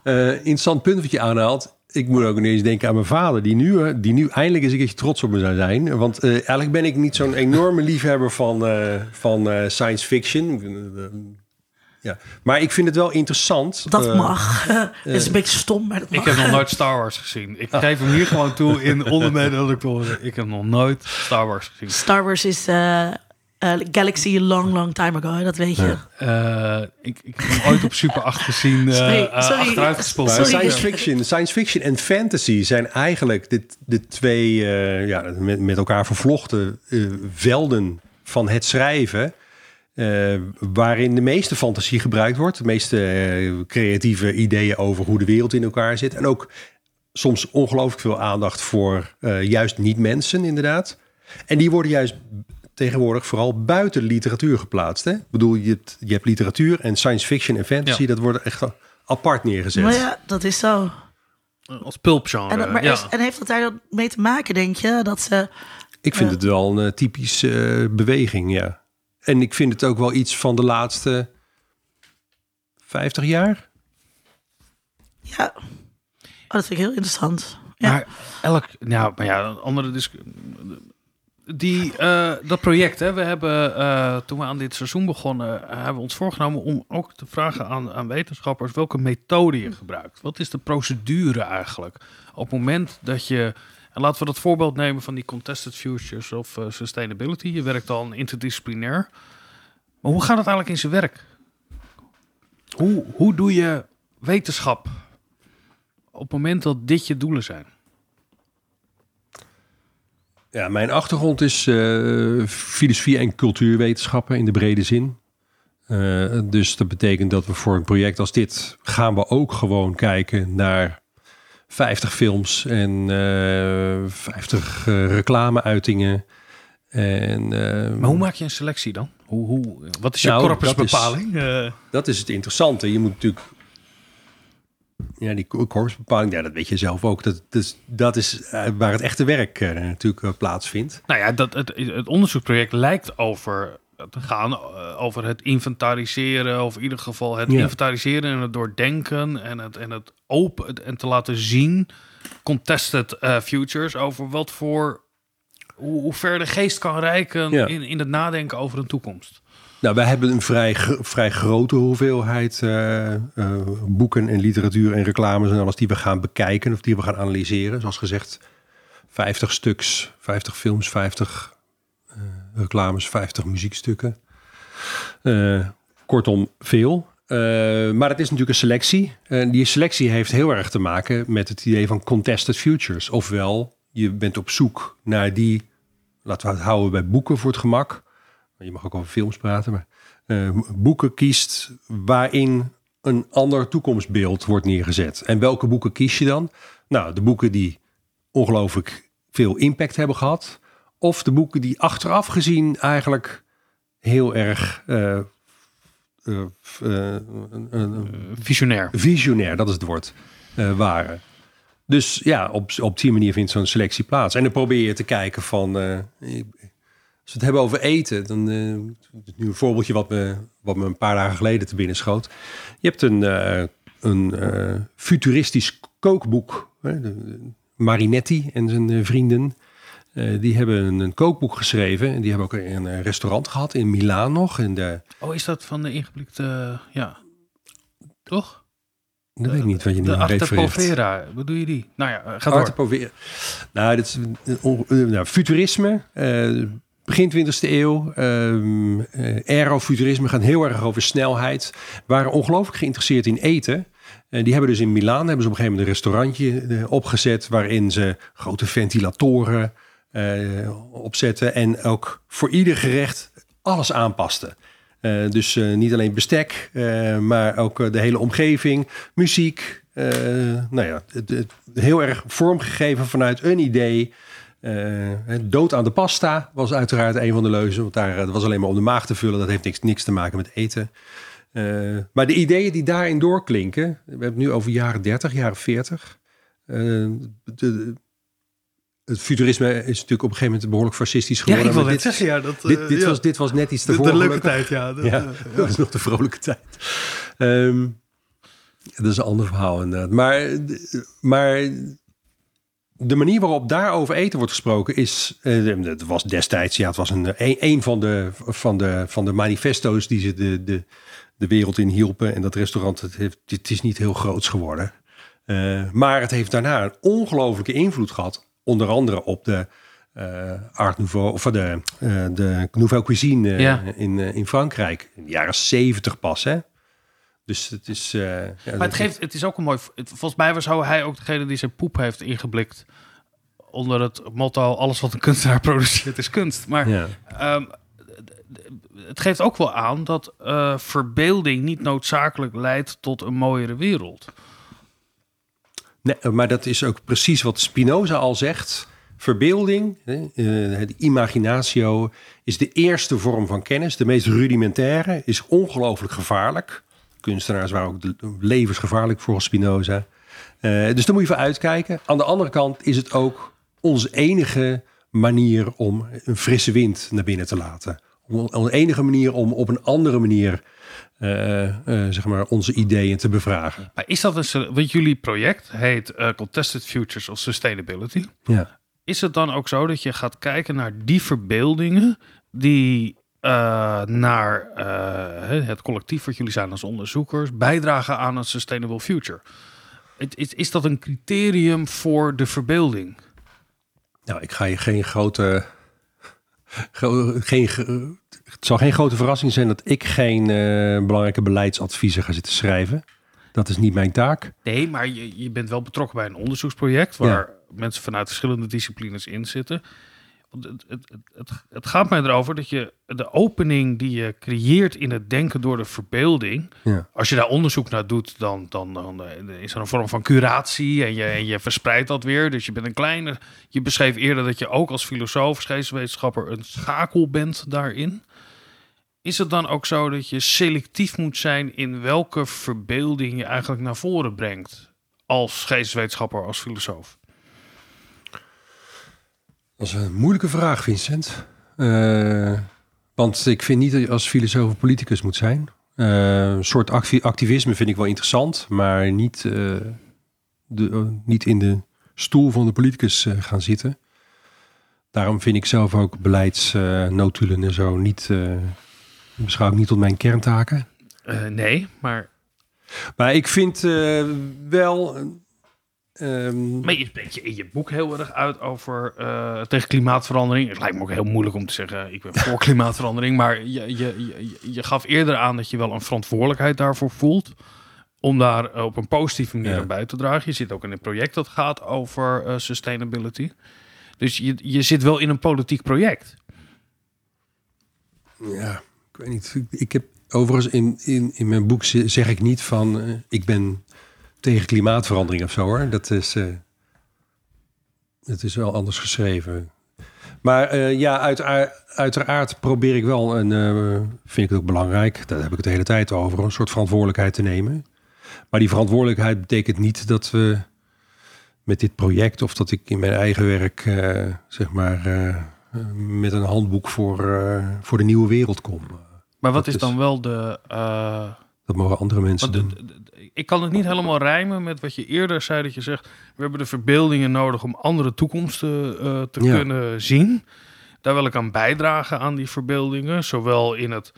Eh, interessant punt wat je aanhaalt. Ik moet ook ineens denken aan mijn vader, die nu, eh, die nu eindelijk eens een keertje trots op me zou zijn. Want eh, eigenlijk ben ik niet zo'n enorme liefhebber van, eh, van eh, science fiction. Ja. Maar ik vind het wel interessant. Dat mag. Het is een beetje stom, maar dat mag. Ik heb nog nooit Star Wars gezien. Ik geef hem hier gewoon toe in ondermede Ik heb nog nooit Star Wars gezien. Star Wars is eh, eh, Galaxy a long, long time ago. Dat weet je. Eh, ik, ik heb hem ooit op Super 8 gezien, eh Sorry, science fiction, science fiction en fantasy zijn eigenlijk de, de twee eh, ja, met, met elkaar vervlochten velden van het schrijven. eh, waarin de meeste fantasie gebruikt wordt. De meeste creatieve ideeën over hoe de wereld in elkaar zit. En ook soms ongelooflijk veel aandacht voor eh, juist niet-mensen, inderdaad. En die worden juist tegenwoordig vooral buiten literatuur geplaatst. Hè? Ik bedoel, je hebt, je hebt literatuur en science fiction en fantasy. Ja. Dat worden echt apart neergezet. Maar ja, dat is zo. Als pulpgenre. En, maar ja. is- en heeft dat daar dan mee te maken, denk je? Dat ze. Ik vind Ja. het wel een eh, typische eh, beweging, ja. En ik vind het ook wel iets van de laatste 50 jaar. Ja. Oh, dat vind ik heel interessant. Ja. Maar elk, ja, maar ja, een andere discussie. Die, eh, dat project, hè, we hebben eh, toen we aan dit seizoen begonnen, eh, hebben we ons voorgenomen om ook te vragen aan, aan wetenschappers welke methode je gebruikt. Wat is de procedure eigenlijk? Op het moment dat je, en laten we dat voorbeeld nemen van die contested futures of sustainability. Je werkt al interdisciplinair. Maar hoe gaat het eigenlijk in zijn werk? Hoe, hoe doe je wetenschap op het moment dat dit je doelen zijn? Ja, mijn achtergrond is eh, filosofie en cultuurwetenschappen in de brede zin. Eh, dus dat betekent dat we voor een project als dit gaan we ook gewoon kijken naar 50 films en eh 50 eh, reclameuitingen. En, Maar hoe maak je een selectie dan? Hoe, hoe, wat is je Nou, corpusbepaling? Eh, Dat is het interessante. Je moet natuurlijk. Ja, die ko- korpsbepaling, ja, dat weet je zelf ook. Dat, dus, dat is eh, waar het echte werk eh, natuurlijk eh, plaatsvindt. nou ja, dat, het, het onderzoeksproject lijkt over te gaan over het inventariseren, of in ieder geval het Ja. inventariseren en het doordenken en het, en het open en te laten zien, contested futures, over wat voor hoe, hoe ver de geest kan reiken Ja. in, in het nadenken over een toekomst. Nou, wij hebben een vrij, vrij grote hoeveelheid eh, eh, boeken en literatuur en reclames en alles die we gaan bekijken of die we gaan analyseren. Zoals gezegd, 50 stuks, 50 films, 50 eh, reclames, 50 muziekstukken. Kortom, veel. Maar het is natuurlijk een selectie. En die selectie heeft heel erg te maken met het idee van contested futures. Ofwel, je bent op zoek naar die, laten we het houden bij boeken voor het gemak. Je mag ook over films praten, maar eh, boeken kiest waarin een ander toekomstbeeld wordt neergezet. En welke boeken kies je dan? Nou, de boeken die ongelooflijk veel impact hebben gehad. Of de boeken die achteraf gezien eigenlijk heel erg eh, eh, Visionair. visionair, dat is het woord, waren. Dus ja, op, op die manier vindt zo'n selectie plaats. En dan probeer je te kijken van... als we het hebben over eten, dan... eh, nu een voorbeeldje wat me, wat me een paar dagen geleden te binnen schoot. Je hebt een, eh, een eh, futuristisch kookboek. Hè, de- de Marinetti en zijn vrienden. die hebben een, een kookboek geschreven. En die hebben ook een, restaurant gehad in Milaan nog. En de, Oh, is dat van de ingeblikte... ja. Toch? dat weet ik niet wat je nu refereert. Povera, wat doe je die? Nou ja, ga Arte door. Povera. Nou, dit is, nou, futurisme. Begin 20e eeuw. Um, aerofuturisme gaat heel erg over snelheid. Waren ongelooflijk geïnteresseerd in eten. Uh, die hebben dus in Milaan hebben ze op een gegeven moment een restaurantje opgezet. waarin ze grote ventilatoren opzetten. En ook voor ieder gerecht alles aanpasten. dus niet alleen bestek, maar ook de hele omgeving, muziek. nou ja, het, heel erg vormgegeven vanuit een idee. Uh, dood aan de pasta was uiteraard een van de leuzen. Want daar dat was alleen maar om de maag te vullen. Dat heeft niks, niks te maken met eten. Uh, maar de ideeën die daarin doorklinken. We hebben het nu over jaren 30, jaren 40. Uh, de, het futurisme is natuurlijk op een gegeven moment behoorlijk fascistisch geworden. Ja, ik wil dit, zeggen, ja, dat, dit, dit ja. was, dit was net iets te de, de leuke tijd, ja. Dat, ja, is nog de vrolijke tijd. Um, dat is een ander verhaal inderdaad. Maar, maar de manier waarop daarover eten wordt gesproken is. Uh, het was destijds, ja, het was een, een, van, de, van, de, van de manifesto's die ze de, de, de wereld in hielpen. En dat restaurant, het, heeft, het is niet heel groots geworden. Uh, maar het heeft daarna een ongelofelijke invloed gehad. Onder andere op de uh, Art Nouveau, of de, de Nouvelle Cuisine ja. in, in Frankrijk. In de jaren zeventig pas, hè? Dus het is. Uh, ja, maar het, geeft, het is ook een mooi. Het, volgens mij was hij ook degene die zijn poep heeft ingeblikt. Onder het motto: alles wat een kunstenaar produceert is kunst. Maar ja. um, het geeft ook wel aan dat uh, verbeelding niet noodzakelijk leidt tot een mooiere wereld. Nee, maar dat is ook precies wat Spinoza al zegt. Verbeelding, de imaginatio, is de eerste vorm van kennis, de meest rudimentaire, is ongelooflijk gevaarlijk kunstenaars waren ook levensgevaarlijk voor Spinoza. Uh, dus daar moet je voor uitkijken. Aan de andere kant is het ook onze enige manier om een frisse wind naar binnen te laten. Onze enige manier om op een andere manier uh, uh, zeg maar onze ideeën te bevragen. Maar is dat een, want jullie project heet Contested Futures of Sustainability. Ja. Is het dan ook zo dat je gaat kijken naar die verbeeldingen die uh, naar uh, het collectief wat jullie zijn als onderzoekers, bijdragen aan een sustainable future. Is, is dat een criterium voor de verbeelding? Nou, ik ga je geen grote. Geen, het zal geen grote verrassing zijn dat ik geen uh, belangrijke beleidsadviezen ga zitten schrijven. Dat is niet mijn taak. Nee, maar je, je bent wel betrokken bij een onderzoeksproject waar ja. mensen vanuit verschillende disciplines in zitten. Het, het, het, het, gaat mij erover dat je de opening die je creëert in het denken door de verbeelding. Ja. Als je daar onderzoek naar doet, dan, dan, dan is er een vorm van curatie en je, en je verspreidt dat weer. Dus je bent een kleine. Je beschreef eerder dat je ook als filosoof, geesteswetenschapper een schakel bent daarin. Is het dan ook zo dat je selectief moet zijn in welke verbeelding je eigenlijk naar voren brengt? Als geesteswetenschapper, als filosoof? Dat is een moeilijke vraag, Vincent. Uh, want ik vind niet dat je als filosoof of politicus moet zijn. Uh, een soort activisme vind ik wel interessant, maar niet, uh, de, niet in de stoel van de politicus gaan zitten. Daarom vind ik zelf ook beleidsnotulen en zo niet, beschouw ik niet tot mijn kerntaken. nee, maar... Maar ik vind wel Um, maar je spreekt je in je boek heel erg uit over uh, tegen klimaatverandering. Het lijkt me ook heel moeilijk om te zeggen, ik ben voor klimaatverandering. Maar je, je, je, je, gaf eerder aan dat je wel een verantwoordelijkheid daarvoor voelt. Om daar op een positieve manier ja. bij te dragen. Je zit ook in een project dat gaat over uh, sustainability. Dus je, je zit wel in een politiek project. Ja, ik weet niet. Ik heb overigens in, in, in mijn boek zeg ik niet van uh, ik ben tegen klimaatverandering of zo hoor. Dat is, uh, dat is wel anders geschreven. Maar uh, ja, uiteraard, uiteraard, probeer ik wel, en uh, vind ik het ook belangrijk, daar heb ik het de hele tijd over, een soort verantwoordelijkheid te nemen. Maar die verantwoordelijkheid betekent niet dat we met dit project of dat ik in mijn eigen werk, zeg maar, met een handboek voor, voor de nieuwe wereld kom. Maar wat is, is dan wel de. Dat mogen andere mensen Want doen. Ik kan het niet helemaal rijmen met wat je eerder zei. Dat je zegt, we hebben de verbeeldingen nodig om andere toekomsten uh, te Ja. kunnen zien. Daar wil ik aan bijdragen aan die verbeeldingen. Zowel in het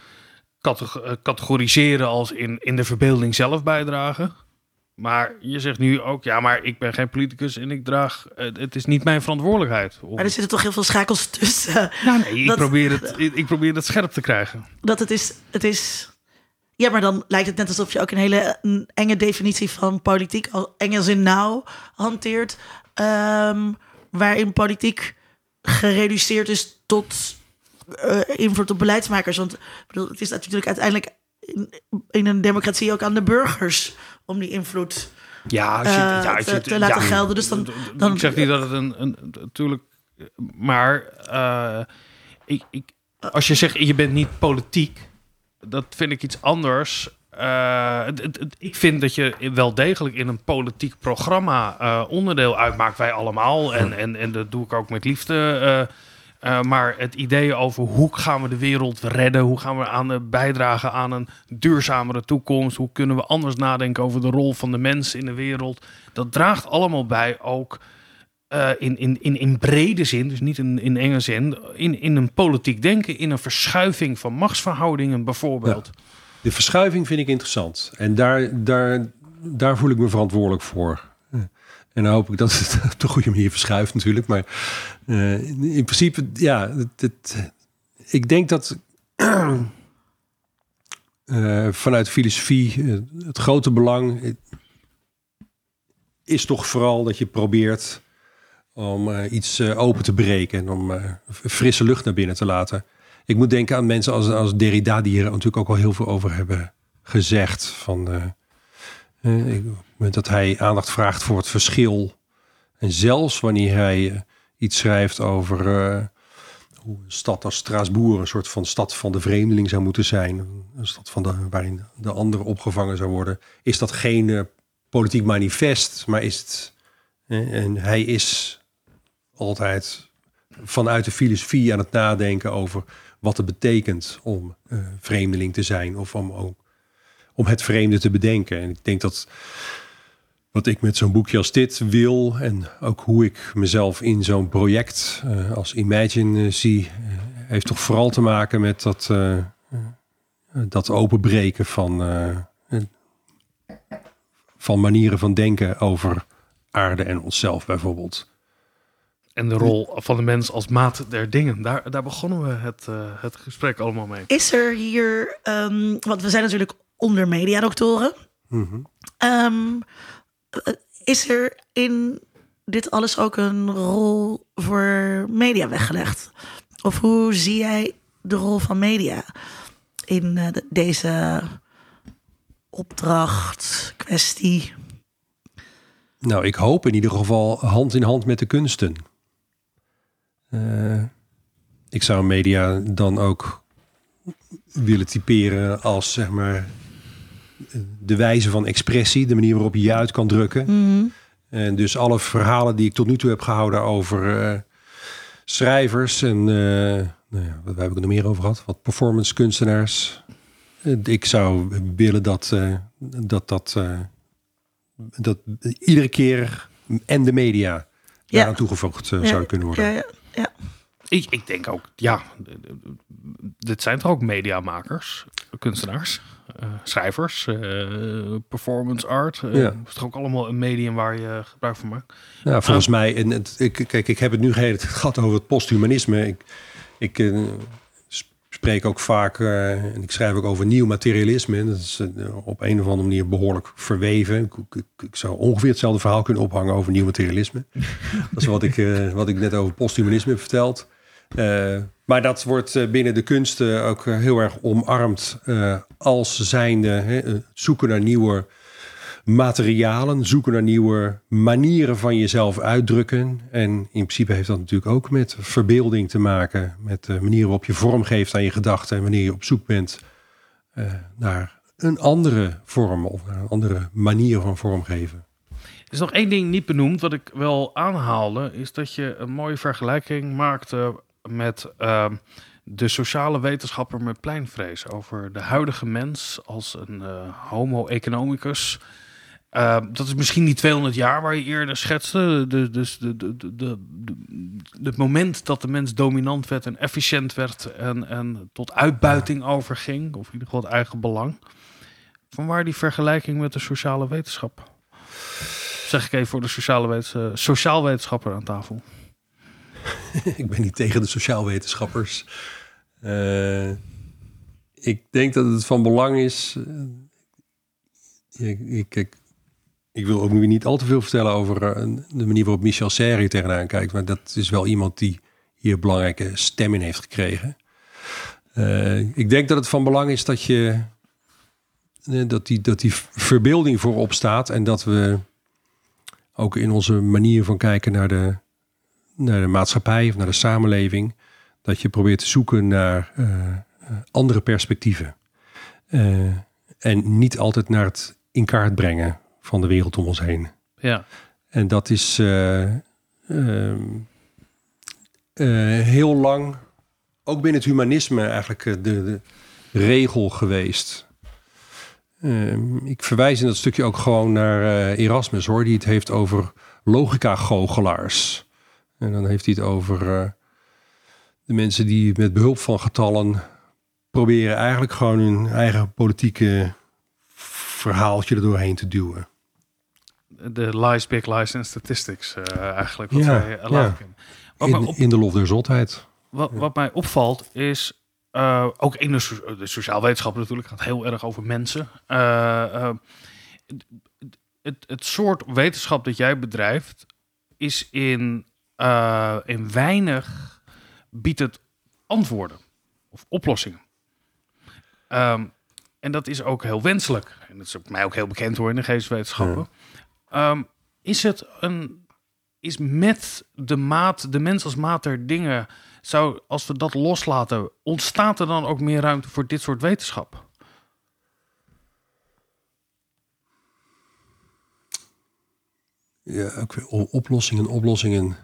categ- eh, categoriseren als in, in de verbeelding zelf bijdragen. Maar je zegt nu ook, ja, maar ik ben geen politicus en ik draag, eh, het is niet mijn verantwoordelijkheid. om- Maar er zitten toch heel veel schakels tussen. Ja, nee, ik, probeer het, ik, ik probeer het scherp te krijgen. Dat het is, het is. Ja, maar dan lijkt het net alsof je ook een hele een enge definitie van politiek, al eng als in nauw, hanteert. ehm, waarin politiek gereduceerd is tot eh, invloed op beleidsmakers. Want bedoel, het is natuurlijk uiteindelijk in, in een democratie ook aan de burgers om die invloed. Ja, als Eh, ja, als te- te laten gelden. Dus dan- dan- ik zeg niet dat het een, een natuurlijk, maar eh, ik, ik, als je zegt je bent niet politiek, dat vind ik iets anders. Eh, het- het- het- ik vind dat je wel degelijk in een politiek programma eh, onderdeel uitmaakt, wij allemaal. En, en, en dat doe ik ook met liefde. eh, maar het idee over hoe gaan we de wereld redden, hoe gaan we aan bijdragen aan een duurzamere toekomst, hoe kunnen we anders nadenken over de rol van de mens in de wereld, dat draagt allemaal bij ook eh, in, in, in, in brede zin, dus niet in, in enge zin, in, in een politiek denken, in een verschuiving van machtsverhoudingen bijvoorbeeld. De verschuiving vind ik interessant. En daar, daar, daar voel ik me verantwoordelijk voor. En dan hoop ik dat het op de goede manier verschuift natuurlijk. Maar eh, in principe, ja, het, ik denk dat eh, vanuit filosofie het grote belang is toch vooral dat je probeert om eh, iets eh, open te breken en om eh, frisse lucht naar binnen te laten. Ik moet denken aan mensen als, als Derrida, die hier natuurlijk ook al heel veel over hebben gezegd. Van, dat hij aandacht vraagt voor het verschil. En zelfs wanneer hij iets schrijft over hoe een stad als Straatsbourg een soort van stad van de vreemdeling zou moeten zijn. Een stad van de, waarin de andere opgevangen zou worden. Is dat geen politiek manifest, maar is het. en hij is altijd vanuit de filosofie aan het nadenken over wat het betekent om eh, vreemdeling te zijn of om, om, het vreemde te bedenken. En ik denk dat wat ik met zo'n boekje als dit wil en ook hoe ik mezelf in zo'n project eh, als Imagine zie, eh, heeft toch vooral te maken met dat, dat openbreken van, van manieren van denken over aarde en onszelf bijvoorbeeld. En de rol van de mens als maat der dingen. Daar, daar begonnen we het, eh, het gesprek allemaal mee. Is er hier, ehm, want we zijn natuurlijk onder mediadoktoren. Eh, is er in dit alles ook een rol voor media weggelegd? Of hoe zie jij de rol van media in eh, de- deze opdracht, kwestie? Nou, ik hoop in ieder geval hand in hand met de kunsten. Eh, ik zou media dan ook willen typeren als zeg maar de wijze van expressie, de manier waarop je je uit kan drukken. En dus alle verhalen die ik tot nu toe heb gehouden over eh, schrijvers en eh, nou ja, wat heb ik er nog meer over gehad? Wat performance kunstenaars. Ik zou willen dat dat, dat, dat iedere keer en de media Ja. daaraan toegevoegd Ja, zou kunnen worden. Ja, ja, ja. Ik, ik denk ook, ja, dit zijn toch ook mediamakers, kunstenaars, eh, schrijvers, eh, performance art. eh, Ja. is toch ook allemaal een medium waar je gebruik van maakt? Nou, volgens mij, en het, ik, kijk, ik heb het nu tijd gehad over het posthumanisme. Ik, ik spreek ook vaak, eh, en ik schrijf ook over nieuw materialisme. Dat is eh, op een of andere manier behoorlijk verweven. Ik, ik, ik zou ongeveer hetzelfde verhaal kunnen ophangen over nieuw materialisme. Dat is wat ik, eh, wat ik net over posthumanisme heb verteld. Maar dat wordt binnen de kunsten ook heel erg omarmd als zijnde hè, zoeken naar nieuwe materialen, zoeken naar nieuwe manieren van jezelf uitdrukken. En in principe heeft dat natuurlijk ook met verbeelding te maken, met de manier waarop je vorm geeft aan je gedachten en wanneer je op zoek bent eh, naar een andere vorm of naar een andere manier van vormgeven. Er is nog één ding niet benoemd, wat ik wel aanhaalde, is dat je een mooie vergelijking maakte met ehm, de sociale wetenschapper met pleinvrees over de huidige mens als een eh, homo economicus. Uh, dat is misschien die 200 jaar waar je eerder schetste. Dus de, de, de, het moment dat de mens dominant werd en efficiënt werd en, en tot uitbuiting overging, of in ieder geval het eigen belang. Vanwaar die vergelijking met de sociale wetenschap? Zeg ik even voor de sociale wetens, uh, sociaal wetenschapper aan tafel. ik ben niet tegen de sociaal wetenschappers. Uh, ik denk dat het van belang is. Ik, ik, ik, wil ook nu niet al te veel vertellen over de manier waarop Michel Serre tegenaan kijkt. Maar dat is wel iemand die hier belangrijke stem in heeft gekregen. ik denk dat het van belang is dat je dat die, dat die verbeelding voorop staat en dat we ook in onze manier van kijken naar de, naar de maatschappij of naar de samenleving, dat je probeert te zoeken naar andere perspectieven. En niet altijd naar het in kaart brengen van de wereld om ons heen. Ja. En dat is uh, heel lang, ook binnen het humanisme, eigenlijk de, de regel geweest. Ehm, ik verwijs in dat stukje ook gewoon naar Erasmus, hoor, die het heeft over logica-goochelaars. En dan heeft hij het over de mensen die met behulp van getallen proberen eigenlijk gewoon hun eigen politieke verhaaltje er doorheen te duwen. De lies, big lies en statistics uh, eigenlijk. Wat ja, ja. In, op, in, de lof der zotheid. Wat, wat mij opvalt is uh, ook in de, de sociaal wetenschappen natuurlijk gaat heel erg over mensen. Het, het soort wetenschap dat jij bedrijft is in, in weinig biedt het antwoorden of oplossingen. Um, en dat is ook heel wenselijk. En dat is ook mij ook heel bekend hoor in de geestwetenschappen. Um, is het een is met de maat, de mens als maat der dingen zou, als we dat loslaten, ontstaat er dan ook meer ruimte voor dit soort wetenschap? Ja, ook weer oplossingen, oplossingen.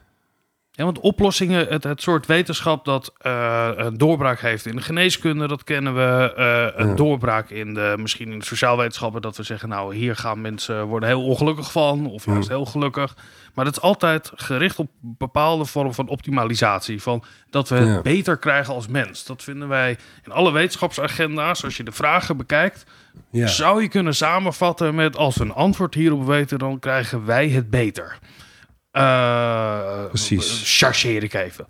Ja, want oplossingen, het, het soort wetenschap dat uh, een doorbraak heeft in de geneeskunde, dat kennen we. Uh, een doorbraak in de, misschien in de sociaal wetenschappen, dat we zeggen, nou, hier gaan mensen worden heel ongelukkig van, of juist heel gelukkig. Maar dat is altijd gericht op bepaalde vorm van optimalisatie. Van dat we het beter krijgen als mens. Dat vinden wij in alle wetenschapsagenda's. Als je de vragen bekijkt, zou je kunnen samenvatten met als we een antwoord hierop weten, dan krijgen wij het beter. Uh, Precies. Chargeer ik even.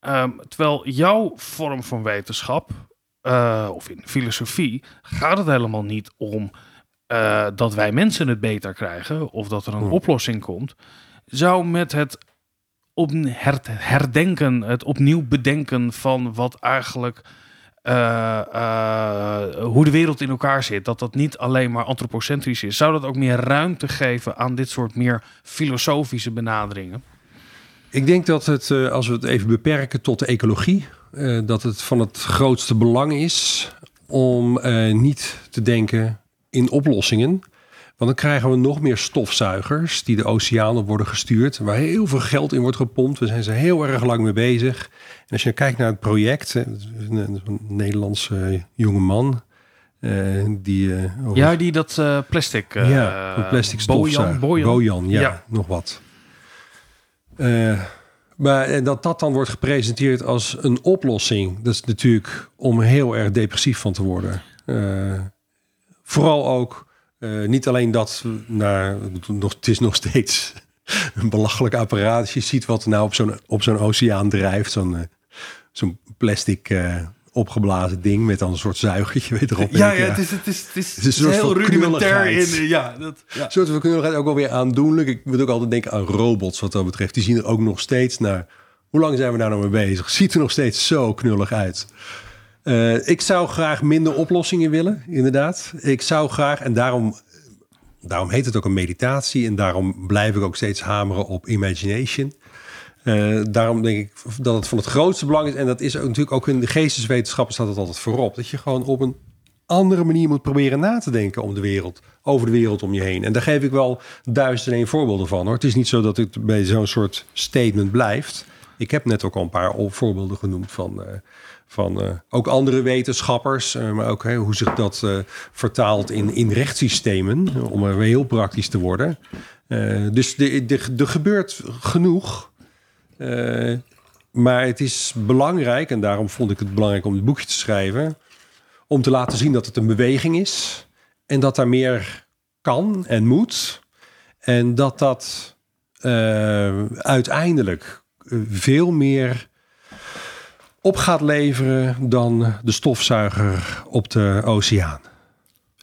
Um, terwijl jouw vorm van wetenschap, uh, of in filosofie, gaat het helemaal niet om uh, dat wij mensen het beter krijgen of dat er een hmm. oplossing komt zou met het op herdenken, het opnieuw bedenken van wat eigenlijk uh, uh, hoe de wereld in elkaar zit, dat dat niet alleen maar antropocentrisch is, zou dat ook meer ruimte geven aan dit soort meer filosofische benaderingen? Ik denk dat het, uh, als we het even beperken tot de ecologie, dat het van het grootste belang is om niet te denken in oplossingen, want dan krijgen we nog meer stofzuigers die de oceanen worden gestuurd, waar heel veel geld in wordt gepompt. We zijn ze heel erg lang mee bezig. En als je kijkt naar het project, een, Nederlandse jonge man. Uh, die, uh, ja, die dat uh, plastic. ja, plastic stofzuiger. Bojan, Bojan. ja, ja, nog wat. maar dat dat dan wordt gepresenteerd als een oplossing, dat is natuurlijk om heel erg depressief van te worden. vooral ook uh, niet alleen dat, nou, nog, het is nog steeds een belachelijk apparaat. Je ziet wat er nou op zo'n, op zo'n oceaan drijft. Zo'n, uh, zo'n plastic uh, opgeblazen ding met dan een soort zuigertje weet erop. Ja, ja, het is, het is, het is, het is, een heel rudimentair. In, ja, dat, ja. Een soort van knulligheid ook wel weer aandoenlijk. Ik moet ook altijd denken aan robots wat dat betreft. Die zien er ook nog steeds naar... Hoe lang zijn we daar nou mee bezig? Ziet er nog steeds zo knullig uit. Uh, ik zou graag minder oplossingen willen, inderdaad. Ik zou graag, en daarom, daarom heet het ook een meditatie... en daarom blijf ik ook steeds hameren op imagination... Uh, daarom denk ik dat het van het grootste belang is. En dat is ook, natuurlijk ook in de geesteswetenschappen staat het altijd voorop. Dat je gewoon op een andere manier moet proberen na te denken om de wereld, over de wereld om je heen. En daar geef ik wel duizend en één voorbeelden van. Hoor. Het is niet zo dat het bij zo'n soort statement blijft. Ik heb net ook al een paar voorbeelden genoemd van uh, van uh, ook andere wetenschappers, uh, maar ook hoe zich dat uh, vertaalt in, in rechtssystemen, om er heel praktisch te worden. dus er gebeurt genoeg. maar het is belangrijk, en daarom vond ik het belangrijk om het boekje te schrijven, om te laten zien dat het een beweging is en dat daar meer kan en moet. En dat dat eh, uiteindelijk eh, veel meer op gaat leveren dan de stofzuiger op de oceaan.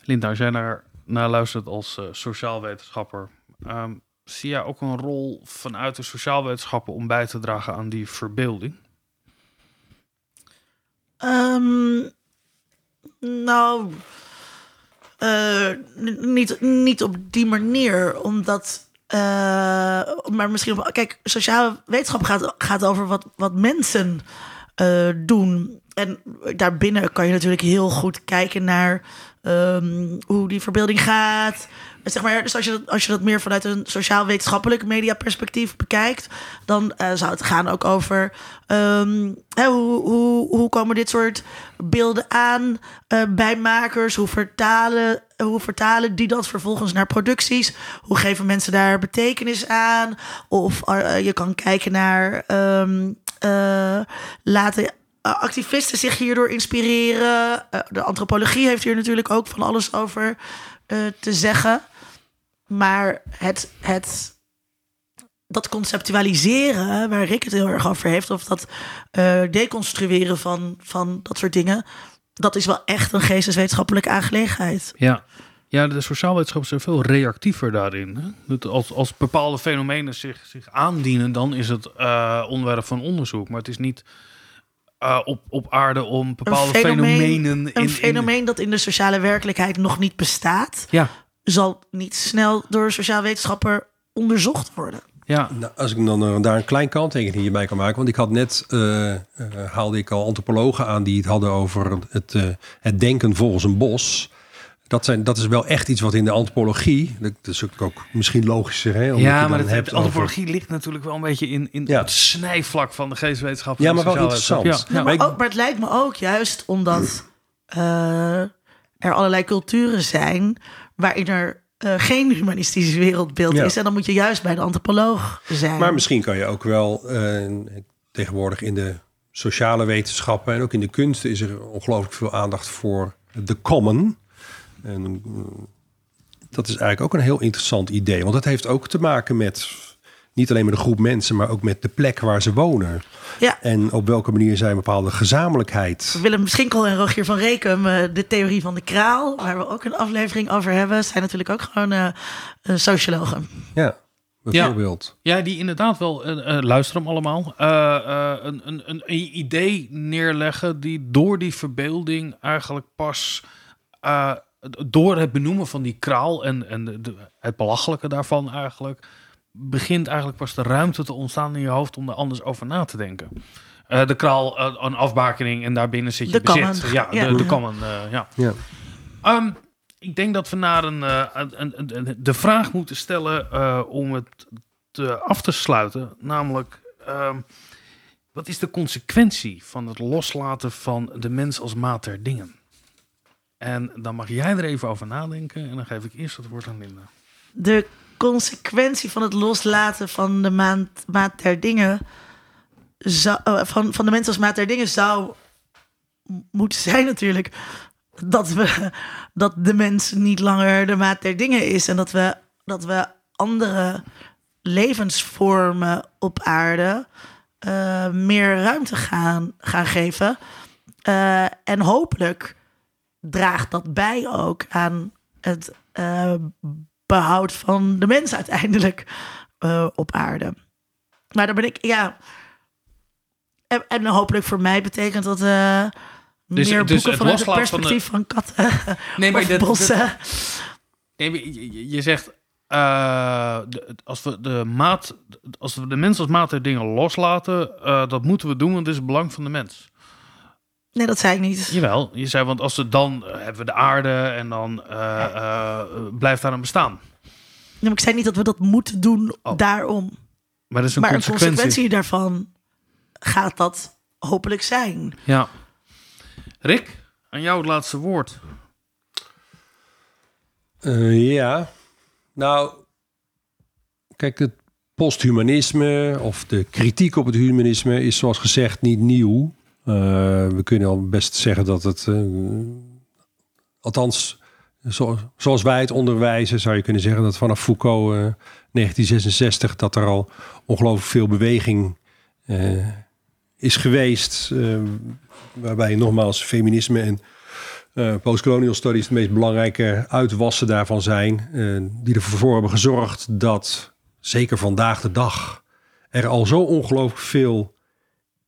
Linda, als jij naar, naar luistert als uh, sociaal wetenschapper, ehm, zie jij ook een rol vanuit de sociaal wetenschappen om bij te dragen aan die verbeelding? Ehm, nou, uh, niet, niet op die manier, omdat. Uh, maar misschien, kijk, sociale wetenschap gaat, gaat over wat, wat mensen uh, doen. En daarbinnen kan je natuurlijk heel goed kijken naar um, hoe die verbeelding gaat. Zeg maar, dus als je, dat, als je dat meer vanuit een sociaal-wetenschappelijk mediaperspectief bekijkt, dan uh, zou het gaan ook over hè, hoe, hoe, hoe komen dit soort beelden aan uh, bij makers? Hoe vertalen, hoe vertalen die dat vervolgens naar producties? Hoe geven mensen daar betekenis aan? Of je kan kijken naar um, laten activisten zich hierdoor inspireren. de antropologie heeft hier natuurlijk ook van alles over te zeggen. Maar het, het, dat conceptualiseren, waar Rick het heel erg over heeft, of dat deconstrueren van, van dat soort dingen, dat is wel echt een geesteswetenschappelijke aangelegenheid. Ja. Ja, de sociaal wetenschappen zijn veel reactiever daarin. Hè? Als, als bepaalde fenomenen zich, zich aandienen, dan is het uh, onderwerp van onderzoek. Maar het is niet uh, op, op aarde om bepaalde een fenomeen, fenomenen... Een fenomeen in... dat in de sociale werkelijkheid nog niet bestaat. Ja zal niet snel door een sociaal wetenschapper onderzocht worden. Ja. Nou, als ik dan uh, daar een klein kanttekening hierbij kan maken. Want ik had net, uh, uh, haalde ik al antropologen aan die het hadden over het, het denken volgens een bos. Dat, zijn, dat is wel echt iets wat in de antropologie, dat is ook misschien logischer. Hè, ja, maar het, hebt de antropologie over... ligt natuurlijk wel een beetje in, in ja. het snijvlak van de geestwetenschap. Ja, maar wel interessant. Ja. Ja, maar, ook, maar, het lijkt me ook juist omdat er allerlei culturen zijn waarin er uh, geen humanistisch wereldbeeld ja. is. En dan moet je juist bij de antropoloog zijn. Maar misschien kan je ook wel uh, tegenwoordig in de sociale wetenschappen en ook in de kunsten is er ongelooflijk veel aandacht voor de common. En uh, dat is eigenlijk ook een heel interessant idee, want dat heeft ook te maken met niet alleen met de groep mensen, maar ook met de plek waar ze wonen. Ja. En op welke manier zij een bepaalde gezamenlijkheid. Willem Schinkel en Rogier van Rekum, uh, de theorie van de kraal, waar we ook een aflevering over hebben, zijn natuurlijk ook gewoon uh, uh, sociologen. Ja. Bijvoorbeeld. Ja, ja die inderdaad wel, luister hem allemaal, een, een, een, een idee neerleggen die door die verbeelding eigenlijk pas door het benoemen van die kraal en, en de, de, het belachelijke daarvan eigenlijk, begint eigenlijk pas de ruimte te ontstaan in je hoofd om er anders over na te denken. Uh, de kraal, uh, een afbakening en daarbinnen zit je de bezit. Common. Ja, ja, de, de common, uh, ja. ja. Um, ik denk dat we naar een, een, een, een de vraag moeten stellen om het te, af te sluiten. Namelijk, um, wat is de consequentie van het loslaten van de mens als maat der dingen? En dan mag jij er even over nadenken en dan geef ik eerst het woord aan Linda. De consequentie van het loslaten van de maat, maat der dingen, uh, van, van de mensen als maat der dingen, zou moeten zijn natuurlijk dat, we, dat de mens niet langer de maat der dingen is en dat we, dat we andere levensvormen op aarde uh, meer ruimte gaan, gaan geven. Uh, en hopelijk draagt dat bij ook aan het behoud van de mens uiteindelijk uh, op aarde. Maar dan ben ik, ja. En, en hopelijk voor mij betekent dat uh, dus, meer dus boeken vanuit het perspectief van, de... van katten nee, maar dat, bossen. Dat, nee, je, je zegt, uh, de, als we de maat, als we de mens als maat der dingen loslaten, uh, dat moeten we doen, want het is het belang van de mens. Nee, dat zei ik niet. Jawel, je zei, want als we dan uh, hebben we de aarde en dan uh, uh, blijft daar een bestaan. Nee, maar ik zei niet dat we dat moeten doen oh. daarom. Maar, dat is een, maar consequentie. een consequentie daarvan gaat dat hopelijk zijn. Ja. Rick, aan jou het laatste woord. ja, nou, kijk, het posthumanisme of de kritiek op het humanisme is zoals gezegd niet nieuw. Uh, we kunnen al best zeggen dat het, uh, althans, zo, zoals wij het onderwijzen, zou je kunnen zeggen dat vanaf Foucault uh, 1966 dat er al ongelooflijk veel beweging uh, is geweest. Uh, waarbij nogmaals feminisme en uh, postcolonial studies de meest belangrijke uitwassen daarvan zijn. die ervoor hebben gezorgd dat zeker vandaag de dag er al zo ongelooflijk veel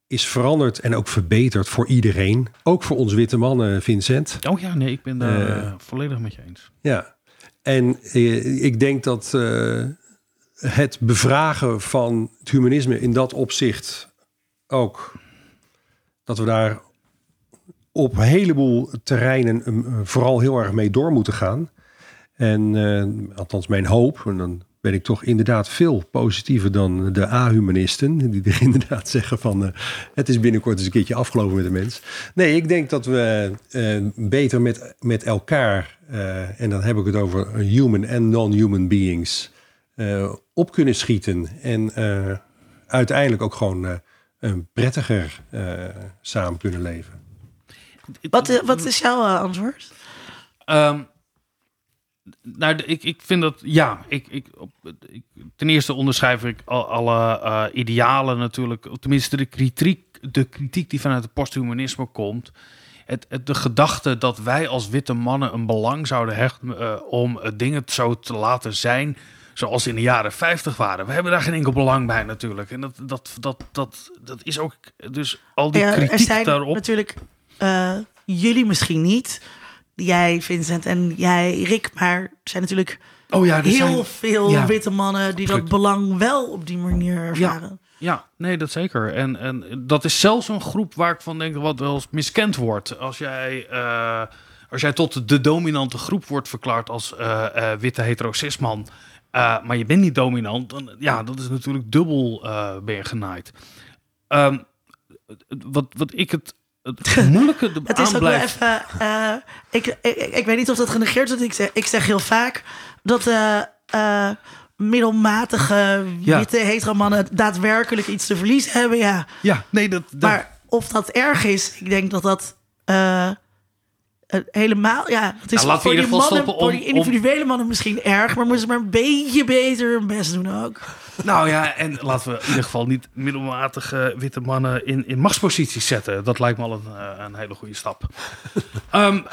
is veranderd en ook verbeterd voor iedereen. Ook voor ons witte mannen, Vincent. Oh ja, nee, ik ben daar uh, volledig met je eens. Ja, en uh, ik denk dat uh, het bevragen van het humanisme in dat opzicht ook... dat we daar op een heleboel terreinen vooral heel erg mee door moeten gaan. En althans mijn hoop, en dan ben ik toch inderdaad veel positiever dan de A-humanisten. Die er inderdaad zeggen van uh, het is binnenkort eens een keertje afgelopen met de mens. Nee, ik denk dat we uh, beter met, met elkaar, uh, en dan heb ik het over human en non-human beings, op kunnen schieten. En uiteindelijk ook gewoon prettiger samen kunnen leven. Wat, wat is jouw antwoord? Um, nou, ik, ik vind dat, ja, ik, ik, ten eerste onderschrijf ik al, alle uh, idealen natuurlijk, tenminste de kritiek, de kritiek die vanuit het posthumanisme komt. Het, het, de gedachte dat wij als witte mannen een belang zouden hechten uh, om uh, dingen zo te laten zijn zoals in de jaren 50 waren. We hebben daar geen enkel belang bij natuurlijk. En dat, dat, dat, dat, dat is ook, dus al die ja, kritiek er zijn daarop. natuurlijk, jullie misschien niet jij, Vincent, en jij, Rick. Maar er zijn natuurlijk oh ja, er heel zijn, veel ja, witte mannen die dat belang wel op die manier ervaren. Ja, ja, nee, dat zeker. En, en dat is zelfs een groep waar ik van denk wat wel eens miskend wordt. Als jij, uh, als jij tot de dominante groep wordt verklaard als uh, uh, witte heterocisman. maar je bent niet dominant, dan ja, dat is natuurlijk dubbel ben je genaaid. Um, wat, wat ik het het moeilijke Het is ook wel even... Uh, ik, ik, ik, weet niet of dat genegeerd wordt. Ik zeg, ik zeg heel vaak dat uh, uh, middelmatige witte ja. hetero mannen daadwerkelijk iets te verliezen hebben. Ja, ja nee, dat, dat... Maar of dat erg is, ik denk dat dat helemaal, ja, het is nou, voor, die mannen, om, voor die individuele om... mannen misschien erg, maar moeten ze maar een beetje beter hun best doen ook. Nou ja, en laten we in ieder geval niet middelmatige witte mannen in, in machtsposities zetten. Dat lijkt me al een, eh, een hele goede stap. um,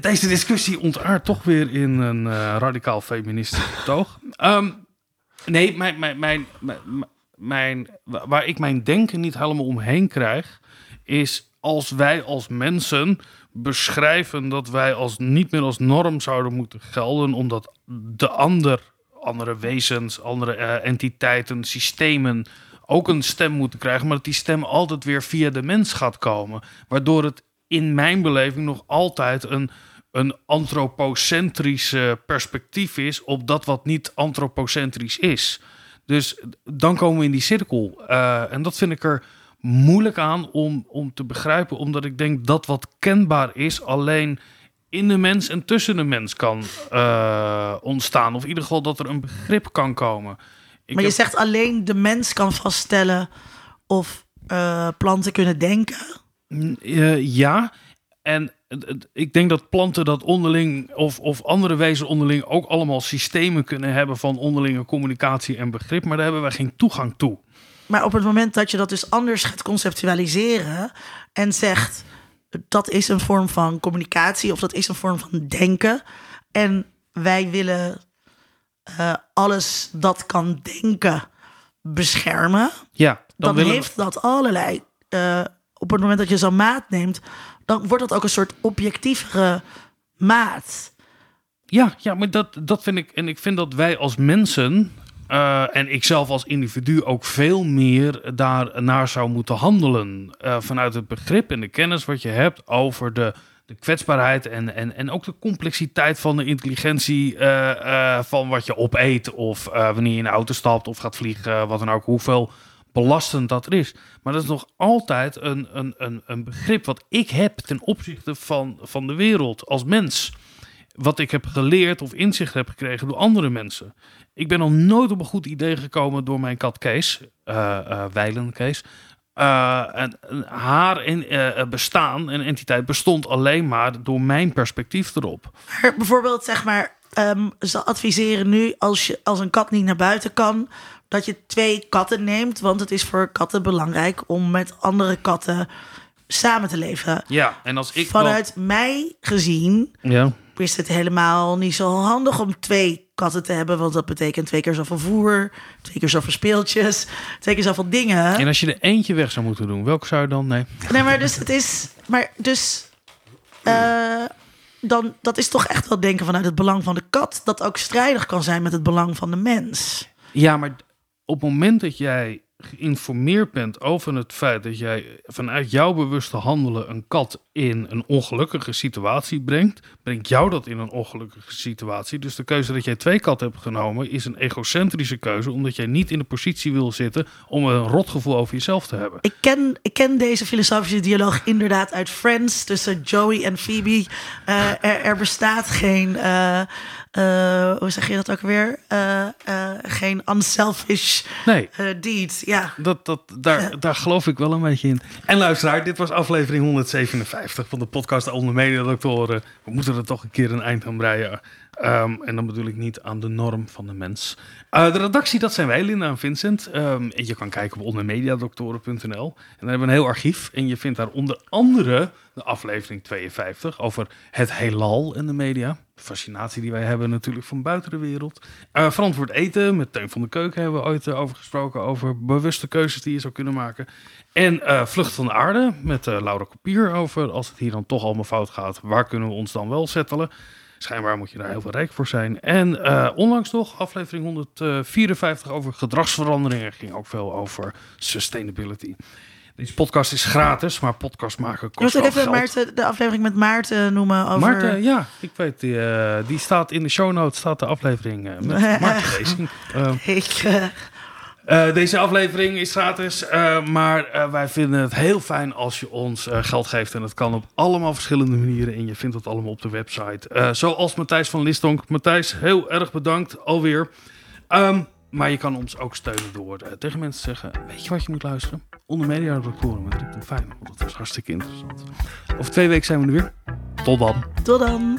deze discussie ontaart toch weer in een uh, radicaal feministisch betoog. Um, nee, mijn, mijn, mijn, mijn, waar ik mijn denken niet helemaal omheen krijg, is als wij als mensen beschrijven dat wij als niet meer als norm zouden moeten gelden, omdat de ander andere wezens, andere uh, entiteiten, systemen ook een stem moeten krijgen, maar dat die stem altijd weer via de mens gaat komen. Waardoor het in mijn beleving nog altijd een, een antropocentrische perspectief is op dat wat niet antropocentrisch is. Dus dan komen we in die cirkel. Uh, en dat vind ik er moeilijk aan om, om te begrijpen, omdat ik denk dat wat kenbaar is alleen in de mens en tussen de mens kan uh, ontstaan. Of in ieder geval dat er een begrip kan komen. Ik maar je zegt alleen de mens kan vaststellen of uh, planten kunnen denken? Uh, ja, en ik denk dat planten dat onderling of, of andere wezens onderling ook allemaal systemen kunnen hebben van onderlinge communicatie en begrip, maar daar hebben wij geen toegang toe. Maar op het moment dat je dat dus anders gaat conceptualiseren en zegt dat is een vorm van communicatie of dat is een vorm van denken. En wij willen uh, alles dat kan denken beschermen. Ja, dan, dan heeft dat allerlei. Uh, op het moment dat je zo'n maat neemt, dan wordt dat ook een soort objectievere maat. Ja, ja, maar dat, dat vind ik. En ik vind dat wij als mensen uh, en ik zelf als individu ook veel meer daar naar zou moeten handelen. Uh, vanuit het begrip en de kennis wat je hebt over de, de kwetsbaarheid en, en, en ook de complexiteit van de intelligentie uh, van wat je opeet. Of wanneer je in de auto stapt of gaat vliegen, wat dan ook, hoeveel belastend dat er is. Maar dat is nog altijd een, een, een, een begrip wat ik heb ten opzichte van, van de wereld als mens wat ik heb geleerd of inzicht heb gekregen door andere mensen. Ik ben nog nooit op een goed idee gekomen door mijn kat Kees, uh, Weilen Kees, Uh, en, haar in, uh, bestaan en entiteit bestond alleen maar door mijn perspectief erop. Maar bijvoorbeeld, zeg maar, um, ze adviseren nu als, je, als een kat niet naar buiten kan, dat je twee katten neemt. Want het is voor katten belangrijk om met andere katten samen te leven. Ja, en als ik. Vanuit mij gezien. Ja. Is het helemaal niet zo handig om twee katten te hebben. Want dat betekent twee keer zoveel voer, twee keer zoveel speeltjes, twee keer zoveel dingen. En als je er eentje weg zou moeten doen, welke zou je dan? Nee. Nee, maar dus het is. Maar dus. Uh, dan dat is toch echt wel denken vanuit het belang van de kat. Dat ook strijdig kan zijn met het belang van de mens. Ja, maar op het moment dat jij geïnformeerd bent over het feit dat jij vanuit jouw bewuste handelen een kat in een ongelukkige situatie brengt, brengt jou dat in een ongelukkige situatie. Dus de keuze dat jij twee katten hebt genomen is een egocentrische keuze, omdat jij niet in de positie wil zitten om een rotgevoel over jezelf te hebben. Ik ken, ik ken deze filosofische dialoog inderdaad uit Friends tussen Joey en Phoebe. Uh, er, bestaat geen. Uh, uh, hoe zeg je dat ook weer? Uh, uh, geen unselfish nee. deed. Ja. Dat, dat, daar, daar geloof ik wel een beetje in. En luisteraar, dit was aflevering 157 van de podcast Onder Mediadoktoren. We moeten er toch een keer een eind aan breien. Um, en dan bedoel ik niet aan de norm van de mens. Uh, de redactie, dat zijn wij, Linda en Vincent. En je kan kijken op ondermediadoktoren.nl. En dan hebben we een heel archief. En je vindt daar onder andere de aflevering 52 over het heelal en de media. De fascinatie die wij hebben natuurlijk van buiten de wereld. Uh, verantwoord eten, met Teun van de Keuken hebben we ooit uh, over gesproken. Over bewuste keuzes die je zou kunnen maken. En Vlucht van de Aarde met Laura Kopier over als het hier dan toch allemaal fout gaat. Waar kunnen we ons dan wel settelen? Schijnbaar moet je daar heel veel rijk voor zijn. En uh, onlangs nog, aflevering 154 over gedragsveranderingen. Ging ook veel over sustainability. Deze podcast is gratis, maar podcast maken kost moet even Maarten, de aflevering met Maarten noemen over... Maarten, ja, ik weet, die, uh, die staat in de show notes, staat de aflevering uh, met Maarten Lezing. ik... Uh, deze aflevering is gratis, uh, maar uh, wij vinden het heel fijn als je ons geld geeft. En dat kan op allemaal verschillende manieren. En je vindt het allemaal op de website. zoals Matthijs van Listonk. Matthijs, heel erg bedankt alweer. Um, maar je kan ons ook steunen door tegen mensen te zeggen... weet je wat je moet luisteren? Onder Media Doctoren met Rick Fijn. Want dat was hartstikke interessant. Over twee weken zijn we er weer. Tot dan. Tot dan.